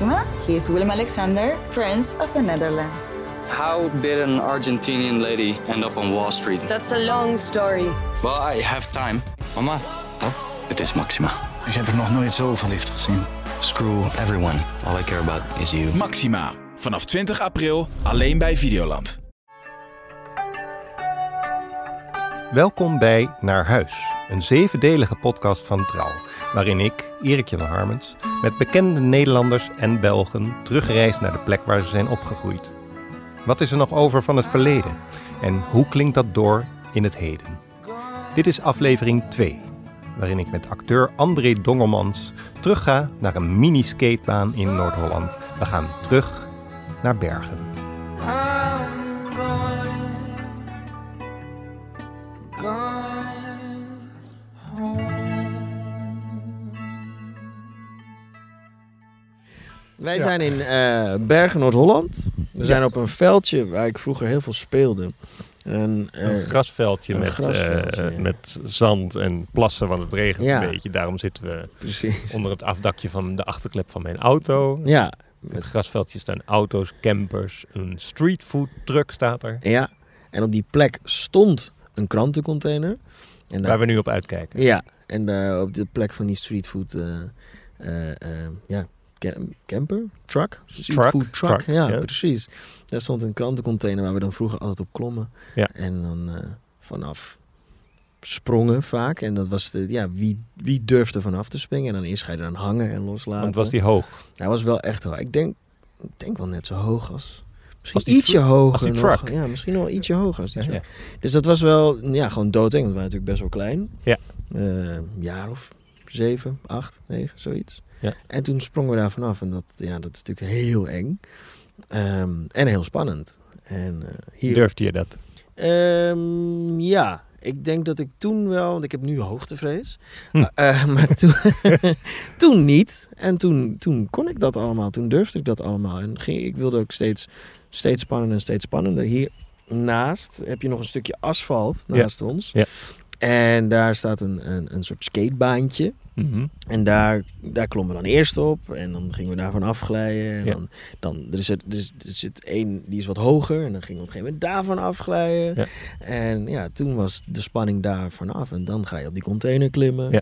Maxima. He is Willem Alexander, Prince of the Netherlands. How did an Argentinian lady end up on Wall Street? That's a long story. Well, I have time. Mama, Het is Maxima. ik heb er nog nooit zo verliefd gezien. Screw everyone. All I care about is you. Maxima. Vanaf 20 april alleen bij Videoland. Welkom bij Naar Huis, een zevendelige podcast van Trouw, waarin ik, Erik Jan Harmens, met bekende Nederlanders en Belgen terugreis naar de plek waar ze zijn opgegroeid. Wat is er nog over van het verleden en hoe klinkt dat door in het heden? Dit is aflevering 2, waarin ik met acteur André Dongelmans terugga naar een mini-skatebaan in Noord-Holland. We gaan terug naar Bergen. Wij zijn in eh, Bergen, Noord-Holland. We zijn op een veldje waar ik vroeger heel veel speelde. Eh, Een grasveldje, een met, grasveldje, eh, ja. met zand en plassen, want het regent Ja. een beetje. Daarom zitten we precies. onder het afdakje van de achterklep van mijn auto. Ja, Het grasveldje staan auto's, campers, een streetfood truck staat er. ja. En op die plek stond een krantencontainer. En daar, Waar we nu op uitkijken. Ja, en op de plek van die streetfood... eh, eh, eh, ja, camper? Truck? Streetfood truck, truck, ja, ja. precies. Daar stond een krantencontainer waar we dan vroeger altijd op klommen. Ja. En dan eh, vanaf sprongen vaak. En dat was de, ja, wie, wie durfde vanaf te springen? En dan eerst ga je dan hangen en loslaten. Want was die hoog? Hij was wel echt hoog. Ik denk, ik denk wel net zo hoog als... Misschien Als ietsje hoger als die nog. truck. Ja, misschien wel ietsje hoger als die Ja, truck. ja. Dus dat was wel, ja, gewoon doodeng. Want we waren natuurlijk best wel klein. Ja. Een jaar of zeven, acht, negen, zoiets. Ja. En toen sprongen we daar vanaf. En dat, ja, dat is natuurlijk heel eng. Ehm, en heel spannend. En eh, hier... Durfde je dat? Ehm, ja, ik denk dat ik toen wel, want ik heb nu hoogtevrees, Hm. Eh, maar toen, toen niet. En toen, toen kon ik dat allemaal, toen durfde ik dat allemaal. En ging, ik wilde ook steeds, steeds spannender en steeds spannender. Hier naast heb je nog een stukje asfalt Ja. naast ons. Ja. En daar staat een, een, een soort skatebaantje. Mhm. En daar, daar klommen we dan eerst op. En dan gingen we daarvan afglijden. En Ja. dan, dan er, is er, er, is, er zit één die is wat hoger. En dan gingen we op een gegeven moment daarvan afglijden. Ja. En ja, toen was de spanning daar vanaf. En dan ga je op die container klimmen. Ja.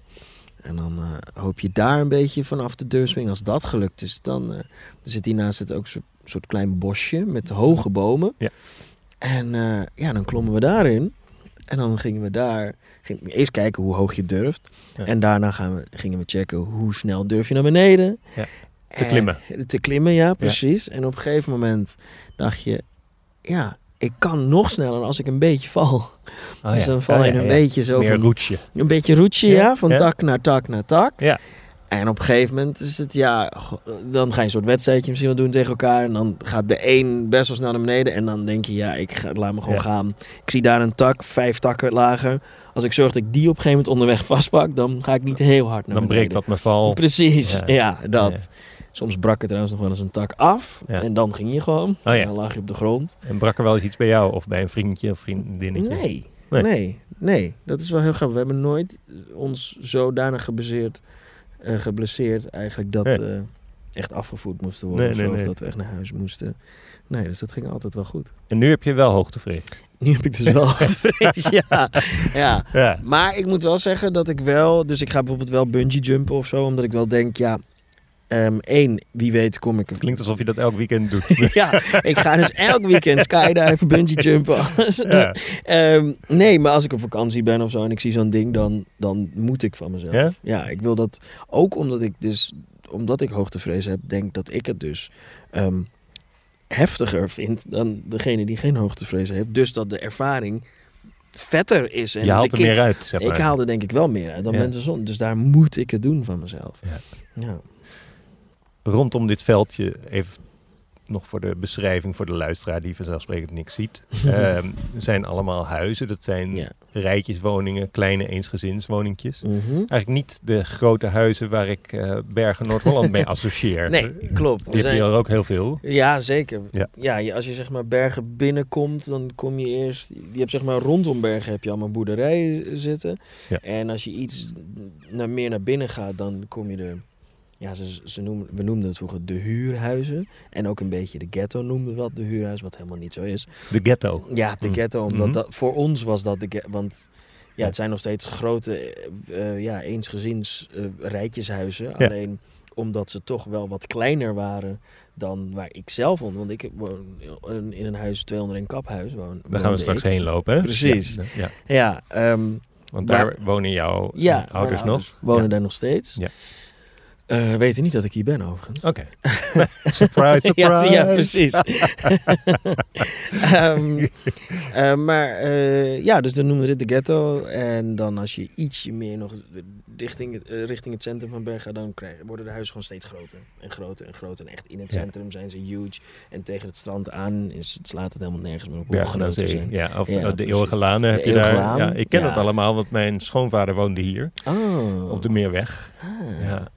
En dan eh, hoop je daar een beetje vanaf de deur springen. Als dat gelukt is, dan, dan zit hiernaast het ook een soort, soort klein bosje met hoge bomen. Ja. En eh, ja, dan klommen we daarin. En dan gingen we daar eerst kijken hoe hoog je durft. Ja. En daarna gaan we, gingen we checken hoe snel durf je naar beneden. Ja. Te En- klimmen. te klimmen, ja, precies. En op een gegeven moment dacht je, ja, ik kan nog sneller als ik een beetje val. Ah, dus dan val Ah, je een beetje zo Meer van, roetje. een beetje roetje, ja, van tak naar tak naar tak. Ja. En op een gegeven moment is het, ja, dan ga je een soort wedstrijdje misschien wel doen tegen elkaar. En dan gaat de een best wel snel naar beneden. En dan denk je, ja, ik ga, laat me gewoon Ja. gaan. Ik zie daar een tak, vijf takken lager. Als ik zorg dat ik die op een gegeven moment onderweg vastpak, dan ga ik niet heel hard naar Dan beneden. breekt dat mijn val. Precies, Ja. ja, dat. Ja. Soms brak er trouwens nog wel eens een tak af. Ja. En dan ging je gewoon. Oh. En dan lag je op de grond. En brak er wel eens iets bij jou of bij een vriendje of vriendinnetje? Nee, Nee. nee, nee, Dat is wel heel grappig. We hebben nooit ons zodanig geblesseerd, eh, geblesseerd eigenlijk dat eh, echt afgevoerd moesten worden. Nee, of, nee, of dat we echt naar huis moesten. Nee, dus dat ging altijd wel goed. En nu heb je wel hoogtevrees. Nu heb ik dus wel het vrees, ja. ja. Ja. Maar ik moet wel zeggen dat ik wel... Dus ik ga bijvoorbeeld wel bungee jumpen of zo. Omdat ik wel denk, ja... ehm één, wie weet kom ik... Klinkt alsof je dat elk weekend doet. ja, ik ga dus elk weekend skydiven, bungee jumpen. alles. Ja. Ehm, nee, maar als ik op vakantie ben of zo en ik zie zo'n ding, dan, dan moet ik van mezelf. Ja? ik wil dat ook omdat ik dus, omdat ik hoogtevrees heb, denk dat ik het dus ehm, heftiger vind dan degene die geen hoogtevrees heeft. Dus dat de ervaring vetter is. En je haalt er kick- meer uit, zeg maar. Ik haal er denk ik wel meer uit dan Ja. mensen zonder. Dus daar moet ik het doen van mezelf. Ja. Ja. Rondom dit veldje, even nog voor de beschrijving voor de luisteraar die vanzelfsprekend niks ziet. Ehm, zijn allemaal huizen. Dat zijn Ja. rijtjeswoningen, kleine eensgezinswoningjes. Mhm. Eigenlijk niet de grote huizen waar ik eh, Bergen Noord-Holland mee associeer. Nee, klopt. We Die heb je zijn- er ook heel veel. Ja, zeker. Ja. Ja. je- als je zeg maar Bergen binnenkomt, dan kom je eerst... Je hebt zeg maar rondom Bergen heb je allemaal boerderijen zitten. Ja. En als je iets naar, meer naar binnen gaat, dan kom je er ja, ze, ze noemen, we noemden het vroeger de huurhuizen. En ook een beetje de ghetto noemden we dat de huurhuis, wat helemaal niet zo is. De ghetto. Ja, de Mm. ghetto, omdat Mhm. dat, voor ons was dat de ghetto. Want ja, het zijn nog steeds grote, eh, eh, ja, eensgezins eh, rijtjeshuizen. Ja. Alleen omdat ze toch wel wat kleiner waren dan waar ik zelf woon. Want ik woon in- een huis 201 kaphuis. Woon, Daar gaan we straks ik. heen lopen. Hè? Precies. Ja, ja. Ja, ehm, want Daar- wonen jouw ja ouders nog. wonen daar nog steeds. Ja. Eh, weten niet dat ik hier ben overigens. Oké. surprise, surprise. ja, ja, precies. Ehm, eh, maar eh, ja, dus dan noemen we dit de ghetto. En dan als je ietsje meer nog richting, richting het centrum van Bergen, dan krijg, worden de huizen gewoon steeds groter. En groter en groter. En echt in het Ja. centrum zijn ze huge. En tegen het strand aan is, het slaat het helemaal nergens meer op hoe groot ze zijn. Ja, of Ja, eh, de. Eeuwige Lanen heb De je daar. Ja, ik ken dat allemaal, want mijn schoonvader woonde hier Oh, op de Meerweg. ah, Ja.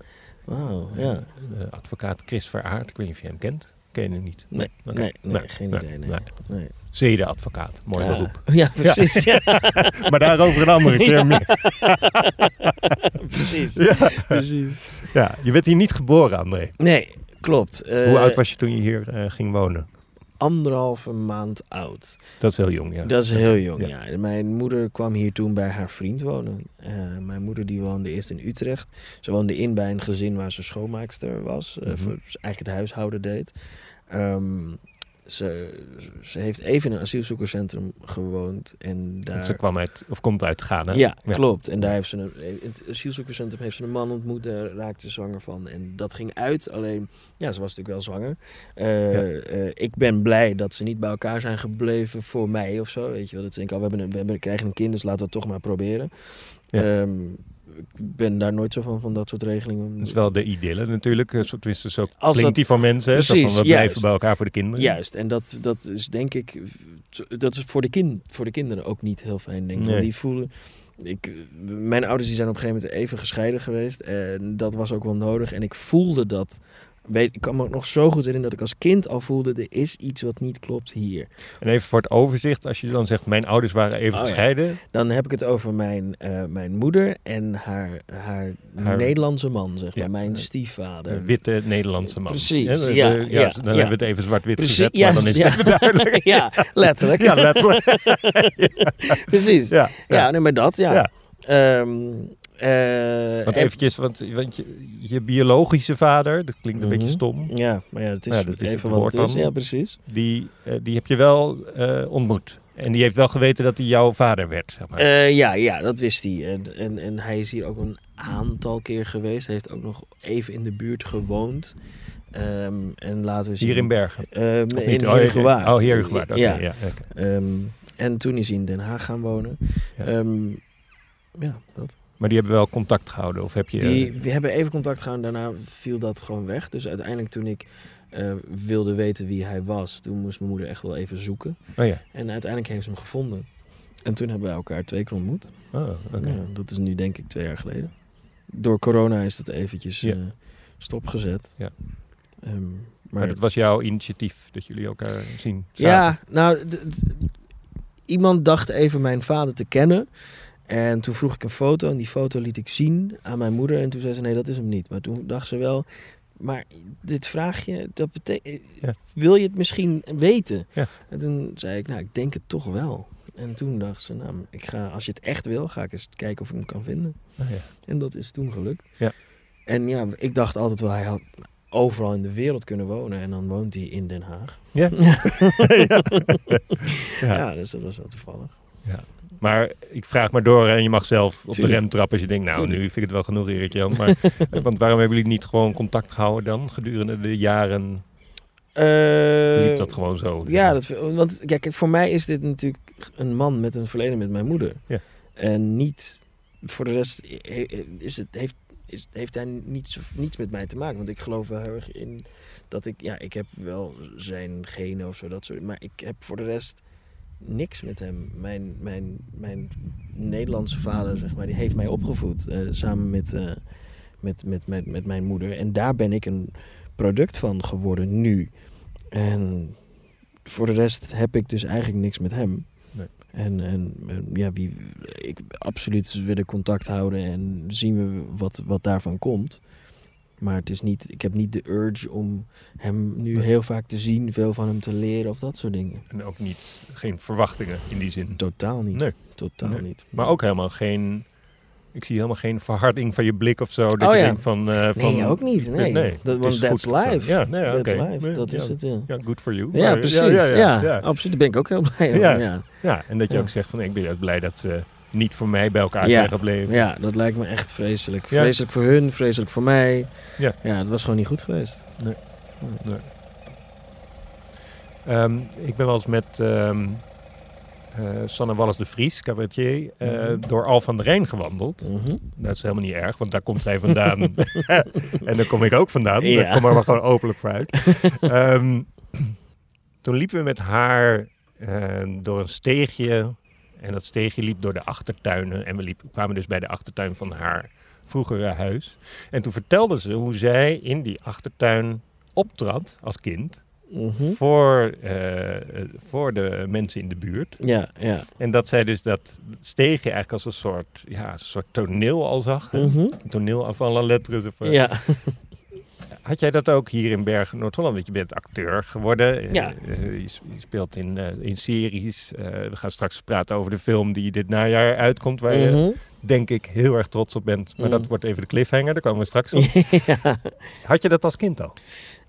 Wauw, ja. De advocaat Chris Veraard, ik weet niet of je hem kent. Ken je hem niet? Nee, nee, nee, geen idee. Nee. nee. nee. Zedenadvocaat, mooi Ja. beroep. Ja, precies. Ja. Maar daarover een andere keer meer. precies. Ja. precies. Ja, je bent hier niet geboren, André. Nee, klopt. Hoe Eh, oud was je toen je hier eh, ging wonen? Anderhalve maand oud. Dat is heel jong, ja. Dat is heel jong, Ja. ja. Mijn moeder kwam hier toen bij haar vriend wonen. Eh, mijn moeder die woonde eerst in Utrecht. Ze woonde in bij een gezin waar ze schoonmaakster was. eh, Mhm. voor, ze eigenlijk het huishouden deed. Ehm, ze, ze heeft even in een asielzoekerscentrum gewoond. En daar... Ze kwam uit, of komt uit Ghana. Ja, klopt. En daar heeft ze een, in het asielzoekerscentrum heeft ze een man ontmoet, daar raakte ze zwanger van. En dat ging uit, alleen, ja, ze was natuurlijk wel zwanger. Eh, Ja. eh, ik ben blij dat ze niet bij elkaar zijn gebleven voor mij of zo. Weet je wel, dat ze denken, oh, we, hebben een, we hebben, krijgen een kind, dus laten we het toch maar proberen. Ja. Ehm, ik ben daar nooit zo van, van dat soort regelingen. Dat is wel de idylle natuurlijk. eh, tenminste, zo Als klinkt dat- die voor mensen. Zo Precies, van, we juist. blijven bij elkaar voor de kinderen. Juist, en dat, dat is denk ik, dat is voor de, kind, voor de kinderen ook niet heel fijn, denk ik. Nee. Want die voelen, ik, mijn ouders die zijn op een gegeven moment even gescheiden geweest en dat was ook wel nodig. En ik voelde dat, weet, ik kan me ook nog zo goed herinneren dat ik als kind al voelde, er is iets wat niet klopt hier. En even voor het overzicht, als je dan zegt, mijn ouders waren even Oh, ja. gescheiden. Dan heb ik het over mijn, eh, mijn moeder en haar, haar, Haar- Nederlandse man, zeg maar, Ja. mijn Een stiefvader. witte Nederlandse man. Precies, ja, we- ja, Dan ja. hebben we het even zwart-wit gezet, maar dan is het ja. even duidelijk. ja, letterlijk. Ja, letterlijk. Precies. Ja, Ja, ja. nee, maar dat, ja. Ja. Ehm, eh, Want en- eventjes, want, want je, je biologische vader, dat klinkt een Mhm. beetje stom, Ja, maar ja, het is, Ja, dat is het even wat het is. dan. Ja, precies. die, eh, die heb je wel eh, ontmoet. En die heeft wel geweten dat hij jouw vader werd, zeg maar. Ja, ja, dat wist hij. En, en, en hij is hier ook een aantal keer geweest. Hij heeft ook nog even in de buurt gewoond. Ehm, en laten we zien... Hier in Bergen. Ehm, Of in niet? Oh. Oh, Heerhugowaard. Oké, Ja. ja. oké. Ehm, en toen is hij in Den Haag gaan wonen. Ja. Ehm, ja, dat. Maar die hebben wel contact gehouden? Of heb je... Die, we hebben even contact gehouden, daarna viel dat gewoon weg. Dus uiteindelijk toen ik eh, wilde weten wie hij was, toen moest mijn moeder echt wel even zoeken. Oh ja. En uiteindelijk heeft ze hem gevonden. En toen hebben wij elkaar twee keer ontmoet. Oh. Ja, dat is nu denk ik twee jaar geleden. Door corona is dat eventjes eh, stopgezet. Ja. Ehm, Maar, dat was jouw initiatief, dat jullie elkaar zien ja, nou, iemand dacht even mijn vader te kennen. En toen vroeg ik een foto en die foto liet ik zien aan mijn moeder. En toen zei ze, nee, dat is hem niet. Maar toen dacht ze wel, maar dit vraagje, dat betekent, Ja. wil je het misschien weten? Ja. En toen zei ik, nou, ik denk het toch wel. En toen dacht ze, nou, ik ga, als je het echt wil, ga ik eens kijken of ik hem kan vinden. Oh, ja. En dat is toen gelukt. Ja. En ja, ik dacht altijd wel, hij had overal in de wereld kunnen wonen. En dan woont hij in Den Haag. Ja. ja. Ja. dus dat was wel toevallig. Maar ik vraag maar door en je mag zelf op Tuurlijk. de rem trappen als je denkt, nou Tuurlijk. nu vind ik het wel genoeg Erik Jan. Maar, eh, want waarom hebben jullie niet gewoon contact gehouden dan? Gedurende de jaren Eh, liep dat gewoon zo. Ja, dat, want ja, kijk, voor mij is dit natuurlijk een man met een verleden met mijn moeder. Ja. En niet, voor de rest he- is het, heeft, is, heeft hij niets, niets met mij te maken. Want ik geloof wel heel erg in dat ik, ja, ik heb wel zijn genen of zo, dat soort. Maar ik heb voor de rest niks met hem. Mijn, mijn, mijn Nederlandse vader, zeg maar, die heeft mij opgevoed. eh, samen met, eh, met, met, met, met mijn moeder. En daar ben ik een product van geworden nu. En voor de rest heb ik dus eigenlijk niks met hem. Nee. En, en, en ja, wie, ik absoluut willen contact houden en zien we wat, wat daarvan komt. Maar het is niet, ik heb niet de urge om hem nu heel vaak te zien, veel van hem te leren of dat soort dingen. En ook niet, geen verwachtingen in die zin. Totaal niet. Nee. Totaal Nee. niet. Maar ook helemaal geen, ik zie helemaal geen verharding van je blik of zo. Dat Oh je ja. denkt van... eh, van Nee, ook niet. Nee. nee, dat, want is that's life. Ja, nee, that's life. Dat is het, ja. Ja, good for you. Ja, precies. Ja, absoluut. Daar ben ik ook heel blij om. Ja. Ja. En dat je ook zegt van ik ben juist blij dat ze niet voor mij bij elkaar zijn gebleven. ja, dat lijkt me echt vreselijk. Vreselijk voor hun, vreselijk voor mij. Ja. ja, het was gewoon niet goed geweest. Ehm, ik ben wel eens met eh, Sanne Wallis de Vries, cabaretier, eh, Mhm. door Al van der Rijn gewandeld. Mhm. Dat is helemaal niet erg, want daar komt zij vandaan. en daar kom ik ook vandaan. Ja. Daar kom er maar gewoon openlijk voor uit. Ehm, toen liepen we met haar eh, door een steegje. En dat steegje liep door de achtertuinen. En we liep, kwamen dus bij de achtertuin van haar vroegere huis. En toen vertelde ze hoe zij in die achtertuin optrad als kind. Mhm. Voor, eh, voor de mensen in de buurt. Ja, ja. En dat zij dus dat steegje eigenlijk als een soort, ja, een soort toneel al zag. Mhm. Een toneel af alle letters. Of, Ja. Had jij dat ook hier in Bergen, Noord-Holland? Want je bent acteur geworden. Eh, Ja. eh, je, speelt in, eh, in series. We gaan straks praten over de film die dit najaar uitkomt. Waar je, Mhm. Denk ik, heel erg trots op bent. Maar Mm. dat wordt even de cliffhanger. Daar komen we straks op. ja. Had je dat als kind al?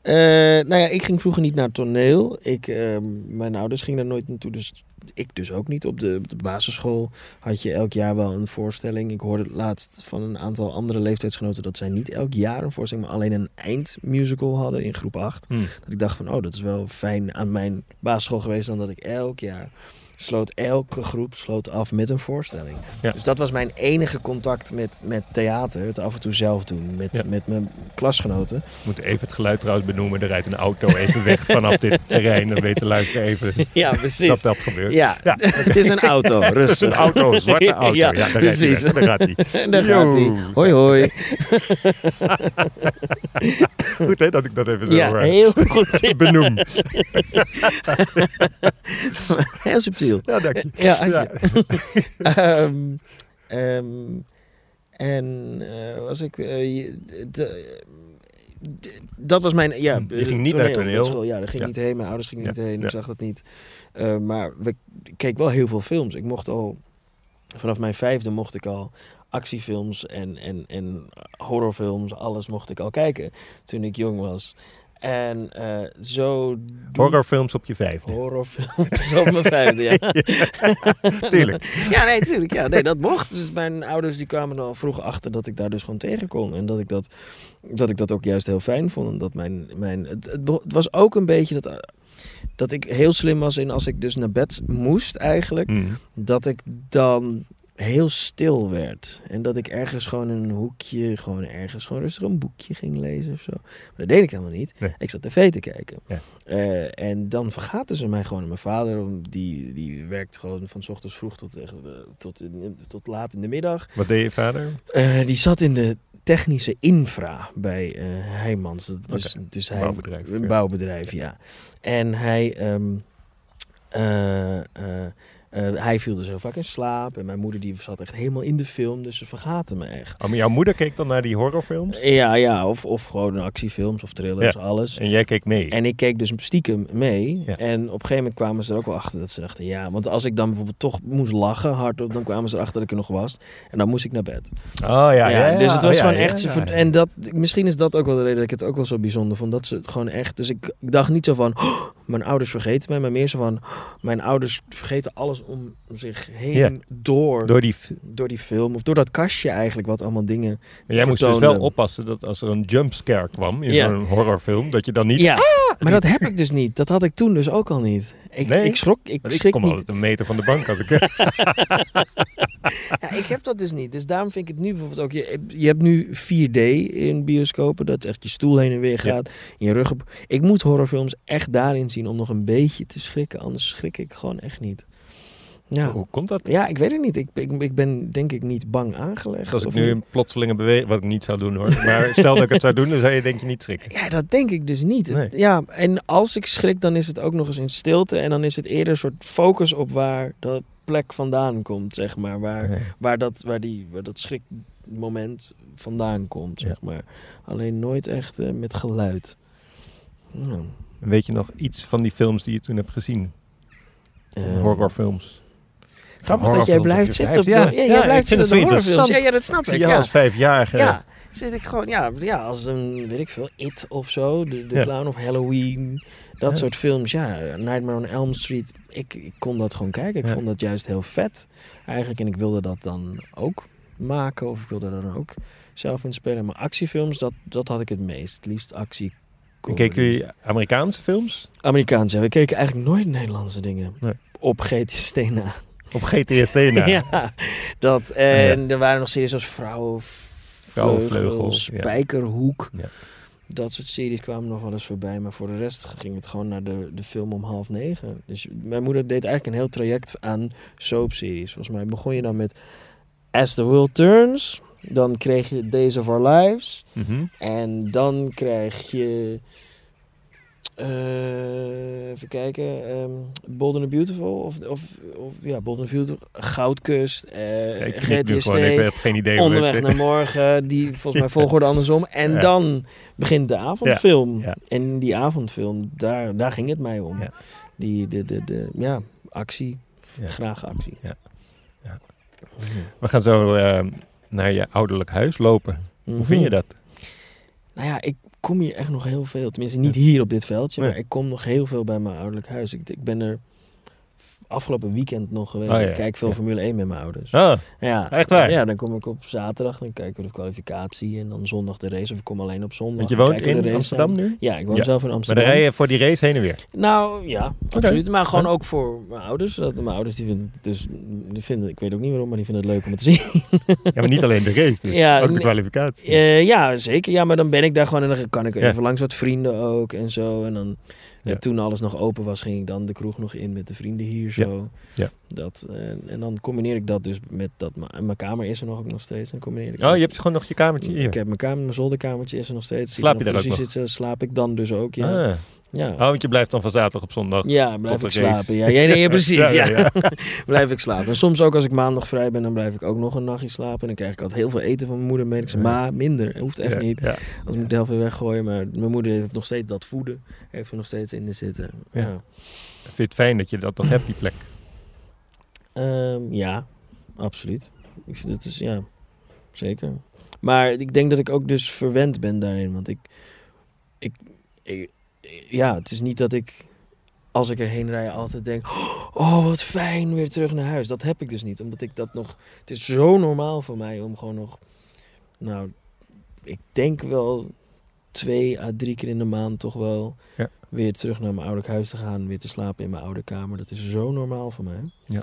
Eh, nou ja, ik ging vroeger niet naar toneel. Ik, ehm, mijn ouders gingen daar nooit naartoe, dus ik dus ook niet. Op de, op de basisschool had je elk jaar wel een voorstelling. Ik hoorde laatst van een aantal andere leeftijdsgenoten dat zij niet elk jaar een voorstelling, maar alleen een eindmusical hadden in groep 8. Hm. Dat ik dacht van, oh, dat is wel fijn aan mijn basisschool geweest dan dat ik elk jaar sloot elke groep sloot af met een voorstelling. Ja. Dus dat was mijn enige contact met, met theater. Het af en toe zelf doen met, Ja. met mijn klasgenoten. We moeten even het geluid trouwens benoemen. Er rijdt een auto even weg vanaf dit terrein. Dan weten luisteren even Ja, precies. dat dat gebeurt. Ja, Ja. het is een auto, rustig. Een auto, een zwarte auto. Ja, daar precies. Daar gaat hij. En daar gaat hij. Hoi, hoi. Goed hè, dat ik dat even zo Ja, eh, heel goed. benoem. Heel subtiel. Ja, dank je. Ja, Ja. je. Ehm, ehm, en eh, was ik... eh, je- de- de- dat was mijn... Ja, Je ging niet naar toneel. school. Ja, daar ging Ja. niet heen. Mijn ouders gingen niet heen. Ik zag dat niet. Eh, maar we, ik keek wel heel veel films. Ik mocht al... Vanaf mijn vijfde mocht ik al actiefilms en, en, en horrorfilms. Alles mocht ik al kijken toen ik jong was. En eh, zo... Horrorfilms op je vijfde. Horrorfilms op mijn vijfde, ja. Tuurlijk. Ja, nee, tuurlijk. Ja, nee, dat mocht. Dus mijn ouders die kwamen er al vroeg achter dat ik daar dus gewoon tegen kon. En dat ik dat, dat, ik dat ook juist heel fijn vond. En dat mijn, mijn, het, het, was ook een beetje dat, dat ik heel slim was in als ik dus naar bed moest eigenlijk. Hm. Dat ik dan heel stil werd. En dat ik ergens gewoon in een hoekje, gewoon ergens gewoon rustig een boekje ging lezen of zo. Maar dat deed ik helemaal niet. Nee. Ik zat tv te kijken. Ja. Eh, en dan vergaten ze mij gewoon. Mijn vader, die, die werkt gewoon van 's ochtends vroeg tot, eh, tot, in- tot laat in de middag. Wat deed je vader? Eh, die zat in de technische infra bij Heijmans. Dat, dus, dus hij, bouwbedrijf, Een bouwbedrijf, ja. En hij, ehm, eh, hij viel dus heel vaak in slaap. En mijn moeder die zat echt helemaal in de film. Dus ze vergaten me echt. Oh, maar jouw moeder keek dan naar die horrorfilms? Ja, ja. Of, of gewoon actiefilms of thrillers, alles. En jij keek mee? En ik keek dus stiekem mee. Ja. En op een gegeven moment kwamen ze er ook wel achter dat ze dachten, ja, want als ik dan bijvoorbeeld toch moest lachen hardop, dan kwamen ze erachter dat ik er nog was. En dan moest ik naar bed. Oh ja, ja, ja, dus het was ja, gewoon echt. En dat, misschien is dat ook wel de reden dat ik het ook wel zo bijzonder vond. Dat ze het gewoon echt. Dus ik, ik dacht niet zo van. "Oh, mijn ouders vergeten mij, maar meer zo van. "Oh, mijn ouders vergeten alles om zich heen door, door, Door die... f- die film. Of door dat kastje eigenlijk, wat allemaal dingen. Maar jij moest dus wel oppassen dat als er een jumpscare kwam in zo'n horrorfilm, dat je dan niet... Ja, maar dat heb ik dus niet. Dat had ik toen dus ook al niet. Ik, Nee? ik schrok. Ik Want ik schrik kom niet. altijd een meter van de bank als ik... Ja, ik heb dat dus niet. Dus daarom vind ik het nu bijvoorbeeld ook... Je, je hebt nu 4D in bioscopen. Dat echt je stoel heen en weer Ja. gaat. Je rug op. Ik moet horrorfilms echt daarin zien om nog een beetje te schrikken. Anders schrik ik gewoon echt niet. Ja, Hoe komt dat? ja ik weet het niet. Ik, ik, ik ben denk ik niet bang aangelegd. Als ik nu niet. een plotselinge beweging, wat ik niet zou doen hoor. Maar stel dat ik het zou doen, dan zou je denk je niet schrikken. Ja, dat denk ik dus niet. Nee. Ja, en als ik schrik, dan is het ook nog eens in stilte. En dan is het eerder een soort focus op waar dat plek vandaan komt, zeg maar. Waar, waar, dat, waar, die, waar dat schrik moment vandaan komt, Ja. zeg maar. Alleen nooit echt eh, met geluid. Nou, Weet je nog iets van die films die je toen hebt gezien? eh, Horrorfilms. Grappig dat jij blijft zitten op de, ja, Ja, jij ja, blijft zitten op de horrorfilms. Ja, ja, dat snap Zie ik. Ja. als vijfjarige? Ja, zit ik gewoon, ja, ja, als een, weet ik veel, It of zo, de, de Ja. Clown of Halloween, dat Ja. soort films. Ja, Nightmare on Elm Street, ik, ik kon dat gewoon kijken. Ik Ja. vond dat juist heel vet eigenlijk en ik wilde dat dan ook maken of ik wilde er dan ook zelf in spelen. Maar actiefilms, dat, dat had ik het meest. Het liefst actie. En keken jullie Amerikaanse films? Amerikaans, ja. We keken eigenlijk nooit Nederlandse dingen. Nee. Op na. Op GTST na? Ja, dat. En er waren nog series als Vrouwen, Vrouwenvleugel, Vleugel. Spijkerhoek. Ja. Dat soort series kwamen nog wel eens voorbij. Maar voor de rest ging het gewoon naar de, de film om half negen. Dus mijn moeder deed eigenlijk een heel traject aan soapseries. Volgens mij begon je dan met As the World Turns. Dan kreeg je Days of Our Lives. Mhm. En dan krijg je... eh, even kijken. ehm Bold and the Beautiful. Of, of, of ja, Bold and the Beautiful. Goudkust. Ja, ik GTST. gewoon, ik heb geen idee. Onderweg het- naar morgen, die volgens mij volgorde andersom. En Ja. dan begint de avondfilm. Ja, ja. En die avondfilm, daar, daar ging het mij om. Ja. Die, de, de, de, ja, actie. Graag actie. Ja. Ja. We gaan zo eh, naar je ouderlijk huis lopen. Hoe vind je Mhm. dat? Nou ja, ik kom hier echt nog heel veel. Tenminste, niet hier op dit veldje, maar ik kom nog heel veel bij mijn ouderlijk huis. Ik, ik ben er afgelopen weekend nog geweest. Oh ja, Ik kijk veel ja. Formule 1 met mijn ouders. Ah, Ja, Echt waar? Ja, dan kom ik op zaterdag, dan kijken we de kwalificatie en dan zondag de race. Of ik kom alleen op zondag. want je woont in Amsterdam aan. nu? Ja, ik woon Ja. zelf in Maar Amsterdam. dan rij je voor die race heen en weer. Nou ja, absoluut. Maar gewoon ook voor mijn ouders. Dat, mijn ouders die vinden, dus, die vinden, ik weet ook niet waarom, maar die vinden het leuk om het te zien. Ja, maar niet alleen de race dus. Ja, ook de kwalificatie. Eh, ja, zeker. Ja, maar dan ben ik daar gewoon en dan kan ik even langs wat vrienden ook en zo. En dan. En toen alles nog open was, ging ik dan de kroeg nog in met de vrienden hier zo. Ja. Dat, en, en dan combineer ik dat dus met dat, mijn- kamer is er nog ook nog steeds. En combineer ik Oh, dat- je hebt gewoon nog je kamertje hier. Ik heb mijn kamer, mijn zolderkamertje is er nog steeds. Slaap je nog daar ook precies hetzelfde. Slaap ik dan dus ook, ja. Ah. Ja. Oh, want je blijft dan van zaterdag op zondag. Ja, blijf ik de slapen. Ja, ja, nee, precies. Ja, blijf ik slapen. En soms ook als ik maandag vrij ben, dan blijf ik ook nog een nachtje slapen. En dan krijg ik altijd heel veel eten van mijn moeder mee. Ik zeg, Ja. maar minder. Het hoeft echt niet. Als moet ik de helft weer weggooien. Maar mijn moeder heeft nog steeds dat voeden. Heeft er nog steeds in zitten. Ja. Vind je het fijn dat je dat toch hebt, die plek? Ehm, ja absoluut. Ik vind het is, ja, zeker. Maar ik denk dat ik ook dus verwend ben daarin. Want ik, ik, ik- ja, het is niet dat ik, als ik erheen rij, altijd denk... Oh, wat fijn, weer terug naar huis. Dat heb ik dus niet. Omdat ik dat nog... Het is zo normaal voor mij om gewoon nog... Nou, ik denk wel twee à drie keer in de maand toch wel... Ja. Weer terug naar mijn ouderlijk huis te gaan. Weer te slapen in mijn oude kamer. Dat is zo normaal voor mij. Ja.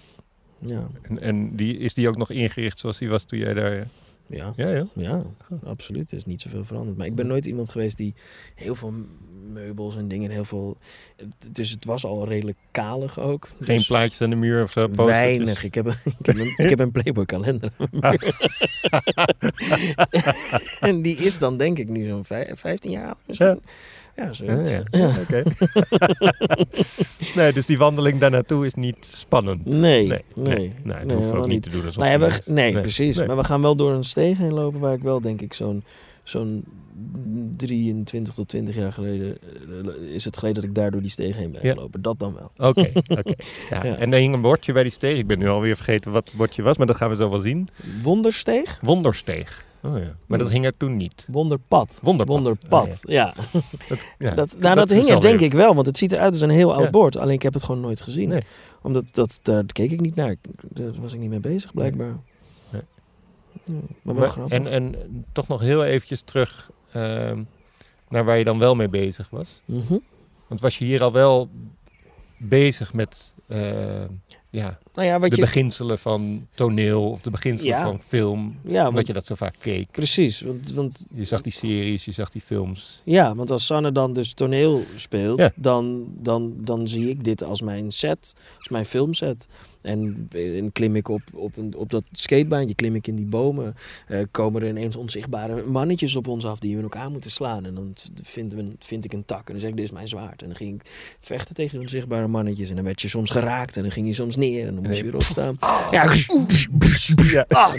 Ja, En, en die, is die ook nog ingericht zoals die was toen jij daar... ja. Ja, ja. Ja, absoluut. Er is niet zoveel veranderd. Maar ik ben nooit iemand geweest die heel veel meubels en dingen, heel veel... Dus het was al redelijk kalig ook. Geen Dus plaatjes aan de muur of zo? Weinig. Ik heb, een, ik heb een, ik heb een Playboy kalender. en die is dan denk ik nu zo'n vij- 15 jaar oud misschien. Ja, Ja, zoiets. ja. Ja. Oké. nee, dus die wandeling daar naartoe is niet spannend. Nee, Nee, nee, nee, dat hoeven we helemaal ook niet te doen alsof we, nee, Nee, precies. Maar we gaan wel door een steeg heen lopen waar ik wel denk ik zo'n zo'n 23 tot 20 jaar geleden eh, is het geleden dat ik daar door die steeg heen ben Ja. gelopen. Dat dan wel. Oké, oké. Ja. Ja. En er hing een bordje bij die steeg. Ik ben nu alweer vergeten wat het bordje was, maar dat gaan we zo wel zien. Wondersteeg? Wondersteeg. Oh ja. Maar dat hing er toen niet. Wonderpad. Wonderpad. Wonderpad, Ah, ja. Dat, ja. Dat, nou, dat, is hing er denk ik wel, want het ziet eruit als een heel oud bord. Alleen ik heb het gewoon nooit gezien. Nee. Omdat dat, daar keek ik niet naar. Daar was ik niet mee bezig, blijkbaar. Nee. Maar wel Maar- en, en toch nog heel eventjes terug ehm, naar waar je dan wel mee bezig was. Mhm. Want was je hier al wel bezig met ehm, ja, Nou ja, wat de je... beginselen van toneel of de beginselen Ja. van film? Ja, omdat je dat zo vaak keek. precies. Want, want Je zag die series, je zag die films. Ja, want als Sanne dan dus toneel speelt, Ja. dan, dan, dan zie ik dit als mijn set, als mijn filmset. En, en klim ik op, op, een, op dat skatebaantje, klim ik in die bomen, eh, komen er ineens onzichtbare mannetjes op ons af die we in elkaar moeten slaan. En dan vinden we, vind ik een tak en dan zeg ik, dit is mijn zwaard. En dan ging ik vechten tegen die onzichtbare mannetjes en dan werd je soms geraakt en dan ging je soms neer en dan moest je Nee. weer opstaan. Ja, Ja.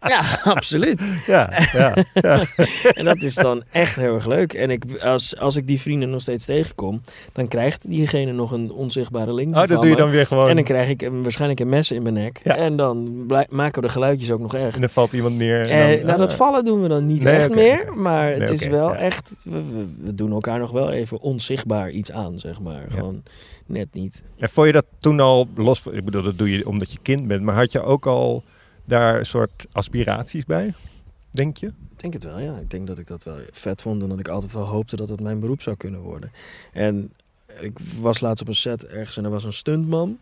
ja, absoluut. Ja, ja, ja. En dat is dan echt heel erg leuk. En ik, als, als ik die vrienden nog steeds tegenkom, dan krijgt diegene nog een onzichtbare link. Oh, dat doe je dan weer gewoon. En dan krijg ik een, waarschijnlijk een mes in mijn nek. En dan maken we de geluidjes ook nog echt. En dan valt iemand neer. en Eh, dan- nou, dat ah. vallen doen we dan niet Nee, echt meer. Maar het Nee, is wel echt... We, we, doen elkaar nog wel even onzichtbaar iets aan, zeg maar. Gewoon net niet. En vond je dat toen al los? van- Ik bedoel, dat doe je omdat je kind bent. Maar had je ook al daar een soort aspiraties bij? Denk je? Ik denk het wel, ja. Ik denk dat ik dat wel vet vond en dat ik altijd wel hoopte dat het mijn beroep zou kunnen worden. En ik was laatst op een set ergens en er was een stuntman.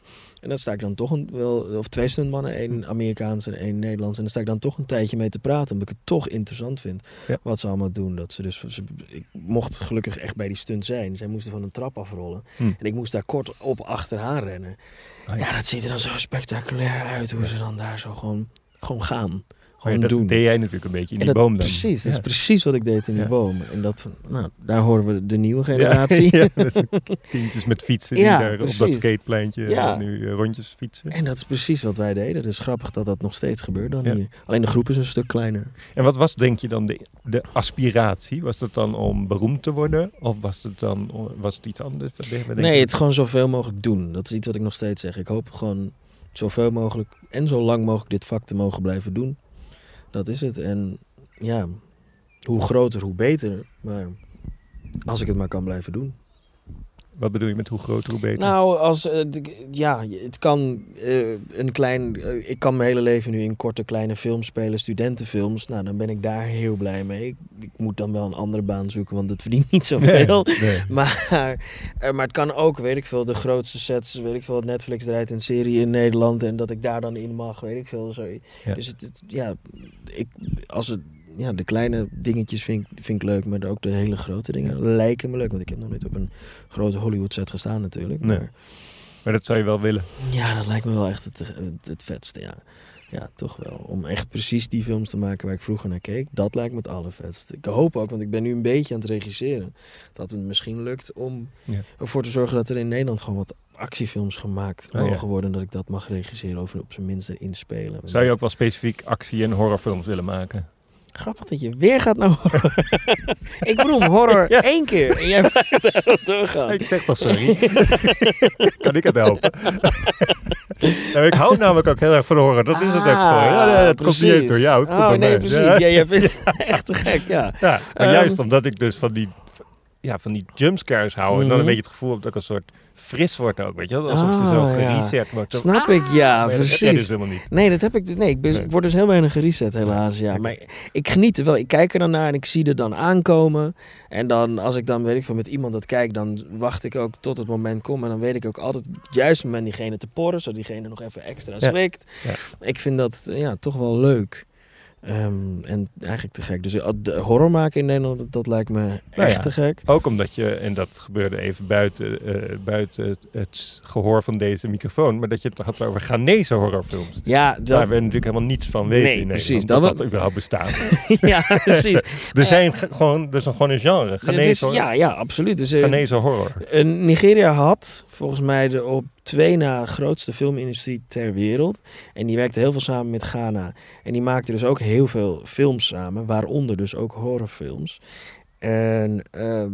En dan sta ik dan toch een, wel, of twee stuntmannen, één Amerikaans en één Nederlands. En dan sta ik dan toch een tijdje mee te praten, omdat ik het toch interessant vind Ja. wat ze allemaal doen. Dat ze dus, ze, ik mocht gelukkig echt bij die stunt zijn. Zij moesten van een trap afrollen. Hm. En ik moest daar kort op achteraan rennen. Ah, ja. ja. dat ziet er dan zo spectaculair uit, hoe ze dan daar zo gewoon, gewoon gaan. Maar dat doen. deed jij natuurlijk een beetje in die dat- boom dan. Precies, dat Ja. is precies wat ik deed in die Ja. bomen. En dat, nou, daar horen we de nieuwe generatie. Ja, kindjes met fietsen die daar op dat skatepleintje nu eh, rondjes fietsen. En dat is precies wat wij deden. Dus grappig dat dat nog steeds gebeurt dan hier. Alleen de groep is een stuk kleiner. En wat was denk je dan de, de aspiratie? Was dat dan om beroemd te worden? Of was het dan was het iets anders? Nee, het is gewoon zoveel mogelijk doen. Dat is iets wat ik nog steeds zeg. Ik hoop gewoon zoveel mogelijk en zo lang mogelijk dit vak te mogen blijven doen. Dat is het. En ja, hoe groter, hoe beter. Maar als ik het maar kan blijven doen. Wat bedoel je met hoe groter, hoe beter? Nou, als, eh, ja, het kan eh, een klein... eh, ik kan mijn hele leven nu in korte kleine films spelen, studentenfilms. Nou, dan ben ik daar heel blij mee. Ik, ik moet dan wel een andere baan zoeken, want het verdient niet zoveel. nee, nee. Maar, maar het kan ook, weet ik veel, de grootste sets, weet ik veel, dat Netflix draait een serie in Nederland en dat ik daar dan in mag, weet ik veel. Ja. Dus het, het- ja, ik, als het, ja, de kleine dingetjes vind, ik- vind ik leuk, maar ook de hele grote dingen lijken me leuk. Want ik heb nog niet op een grote Hollywood set gestaan natuurlijk. Nee. Maar Maar dat zou je wel willen. ja, dat lijkt me wel echt het, het, het vetste, ja. Ja, toch wel. Om echt precies die films te maken waar ik vroeger naar keek, dat lijkt me het allervetste. Ik hoop ook, want ik ben nu een beetje aan het regisseren, dat het misschien lukt om Ja. ervoor te zorgen dat er in Nederland gewoon wat actiefilms gemaakt Oh, ja. mogen worden. En dat ik dat mag regisseren of op zijn minst erin spelen. Zou je ook wel specifiek actie- en horrorfilms willen maken? Grappig dat je weer gaat naar horror. ik bedoel horror Ja. één keer en jij blijft doorgaan. Ik zeg toch sorry? kan ik het helpen? nou, ik hou namelijk ook heel erg van horror. Dat is het ook Ah, gewoon. Ja, nee, het komt niet eens door jou. Het komt oh, door nee, mij. precies. Ja. Ja, jij vindt het echt te gek, ja. Ja, maar Ehm. juist omdat ik dus van die, ja, van die jumpscares hou. En dan Mhm. een beetje het gevoel dat ik een soort fris word ook. Weet je wel? Alsof je zo Ah, ja. gereset wordt. Zo, Snap ik, ja, dat jij precies. dus helemaal niet. Nee, dat heb ik dus. Nee, ik, ben, Nee. ik word dus heel weinig gereset, helaas. Ja. Maar ik geniet er wel. Ik kijk er dan naar en ik zie er dan aankomen. En dan, als ik dan, weet ik veel, met iemand dat kijk, dan wacht ik ook tot het moment komt. En dan weet ik ook altijd juiste moment diegene te porren, zodat diegene nog even extra schrikt. Ja. Ik vind dat ja, toch wel leuk. Ehm, en eigenlijk te gek. Dus eh, de horror maken in Nederland, dat, dat lijkt me Nou echt ja. te gek. Ook omdat je, en dat gebeurde even buiten, eh, buiten het, het gehoor van deze microfoon, maar dat je het had over Ghanese horrorfilms. Ja, dat, Waar we natuurlijk helemaal niets van weten Nee, in precies. Dat Dat, dat überhaupt bestaat. ja, precies. er, zijn ge- gewoon, er is gewoon een genre. Ghanese, is, horror. ja, ja, absoluut. Dus, eh, Ghanese horror. Eh, Nigeria had volgens mij de op twee na grootste filmindustrie ter wereld. En die werkte heel veel samen met Ghana. En die maakte dus ook heel veel films samen, waaronder dus ook horrorfilms. En ehm,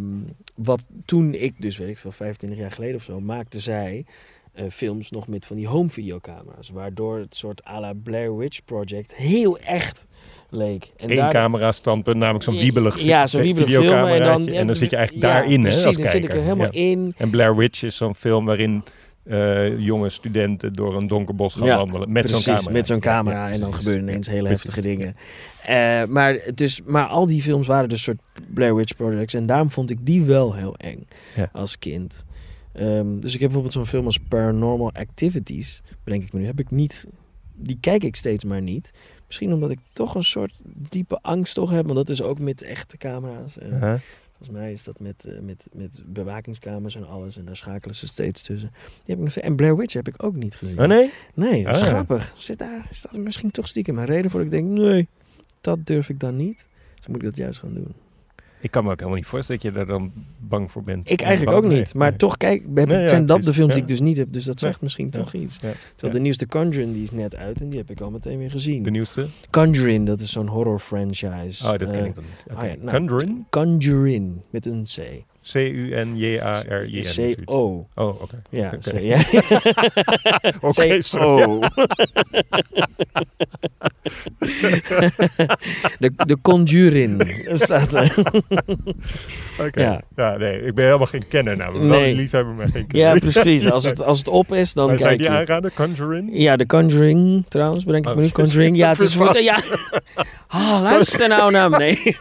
wat toen ik dus, weet ik veel, 25 jaar geleden of zo, maakte zij eh, films nog met van die home videocamera's. Waardoor het soort à la Blair Witch Project heel echt leek. En Eén daar- camera standpunt, namelijk zo'n wiebelig Ja, zo'n wiebelig filmen. En dan. En dan zit je eigenlijk ja, daarin, hè, Precies, als dan zit ik er helemaal Ja. in. En Blair Witch is zo'n film waarin eh, jonge studenten door een donker bos gaan Ja, wandelen. Met zo'n Precies, camera. met zo'n camera. Ja, en dan gebeuren ineens hele Precies. heftige dingen. Eh, maar, dus, maar al die films waren dus soort Blair Witch Projects. En daarom vond ik die wel heel eng Ja. als kind. Ehm, dus ik heb bijvoorbeeld zo'n film als Paranormal Activities. Bedenk ik me nu. Heb ik niet. Die kijk ik steeds maar niet. Misschien omdat ik toch een soort diepe angst toch heb. Want dat is ook met echte camera's. En. Volgens mij is dat met, eh, met, met bewakingskamers en alles. En daar schakelen ze steeds tussen. Die heb ik nog steeds. En Blair Witch heb ik ook niet gezien. Oh nee? Nee, dat is Ah, ja. grappig. Zit daar, is dat misschien toch stiekem een reden voor dat ik denk, nee, dat durf ik dan niet. Dus moet ik dat juist gaan doen. Ik kan me ook helemaal niet voorstellen dat je daar dan bang voor bent. Ik eigenlijk ook niet. Maar nee. toch, kijk, heb, Nee, zijn dat de films die ik dus niet heb. Dus dat zegt misschien toch iets. Terwijl de nieuwste Conjuring, die is net uit en die heb ik al meteen weer gezien. De nieuwste? Conjuring, dat is zo'n horror franchise. Oh, dat ken Eh, ik dan niet. Oh ja, nou. Conjuring? Conjuring, met een C. C-U-N-J-A-R-I-N. C-O. Oh, oké. Ja, Oké. C. Ja. Oké. C-O. de, de Conjuring staat er. Oké. Ja. Ja. nee, ik ben helemaal geen kenner namelijk. Wel Nee. een liefhebber, maar geen kenner. Ja, precies. Als het, als het op is, dan Maar zou je kijk die aanraden? Conjuring? Ja, de Conjuring, trouwens, bedenk ik Oh, me nu. shit. Conjuring, ja, het is voor... Ja. Ah, luister nou naar me. Nee.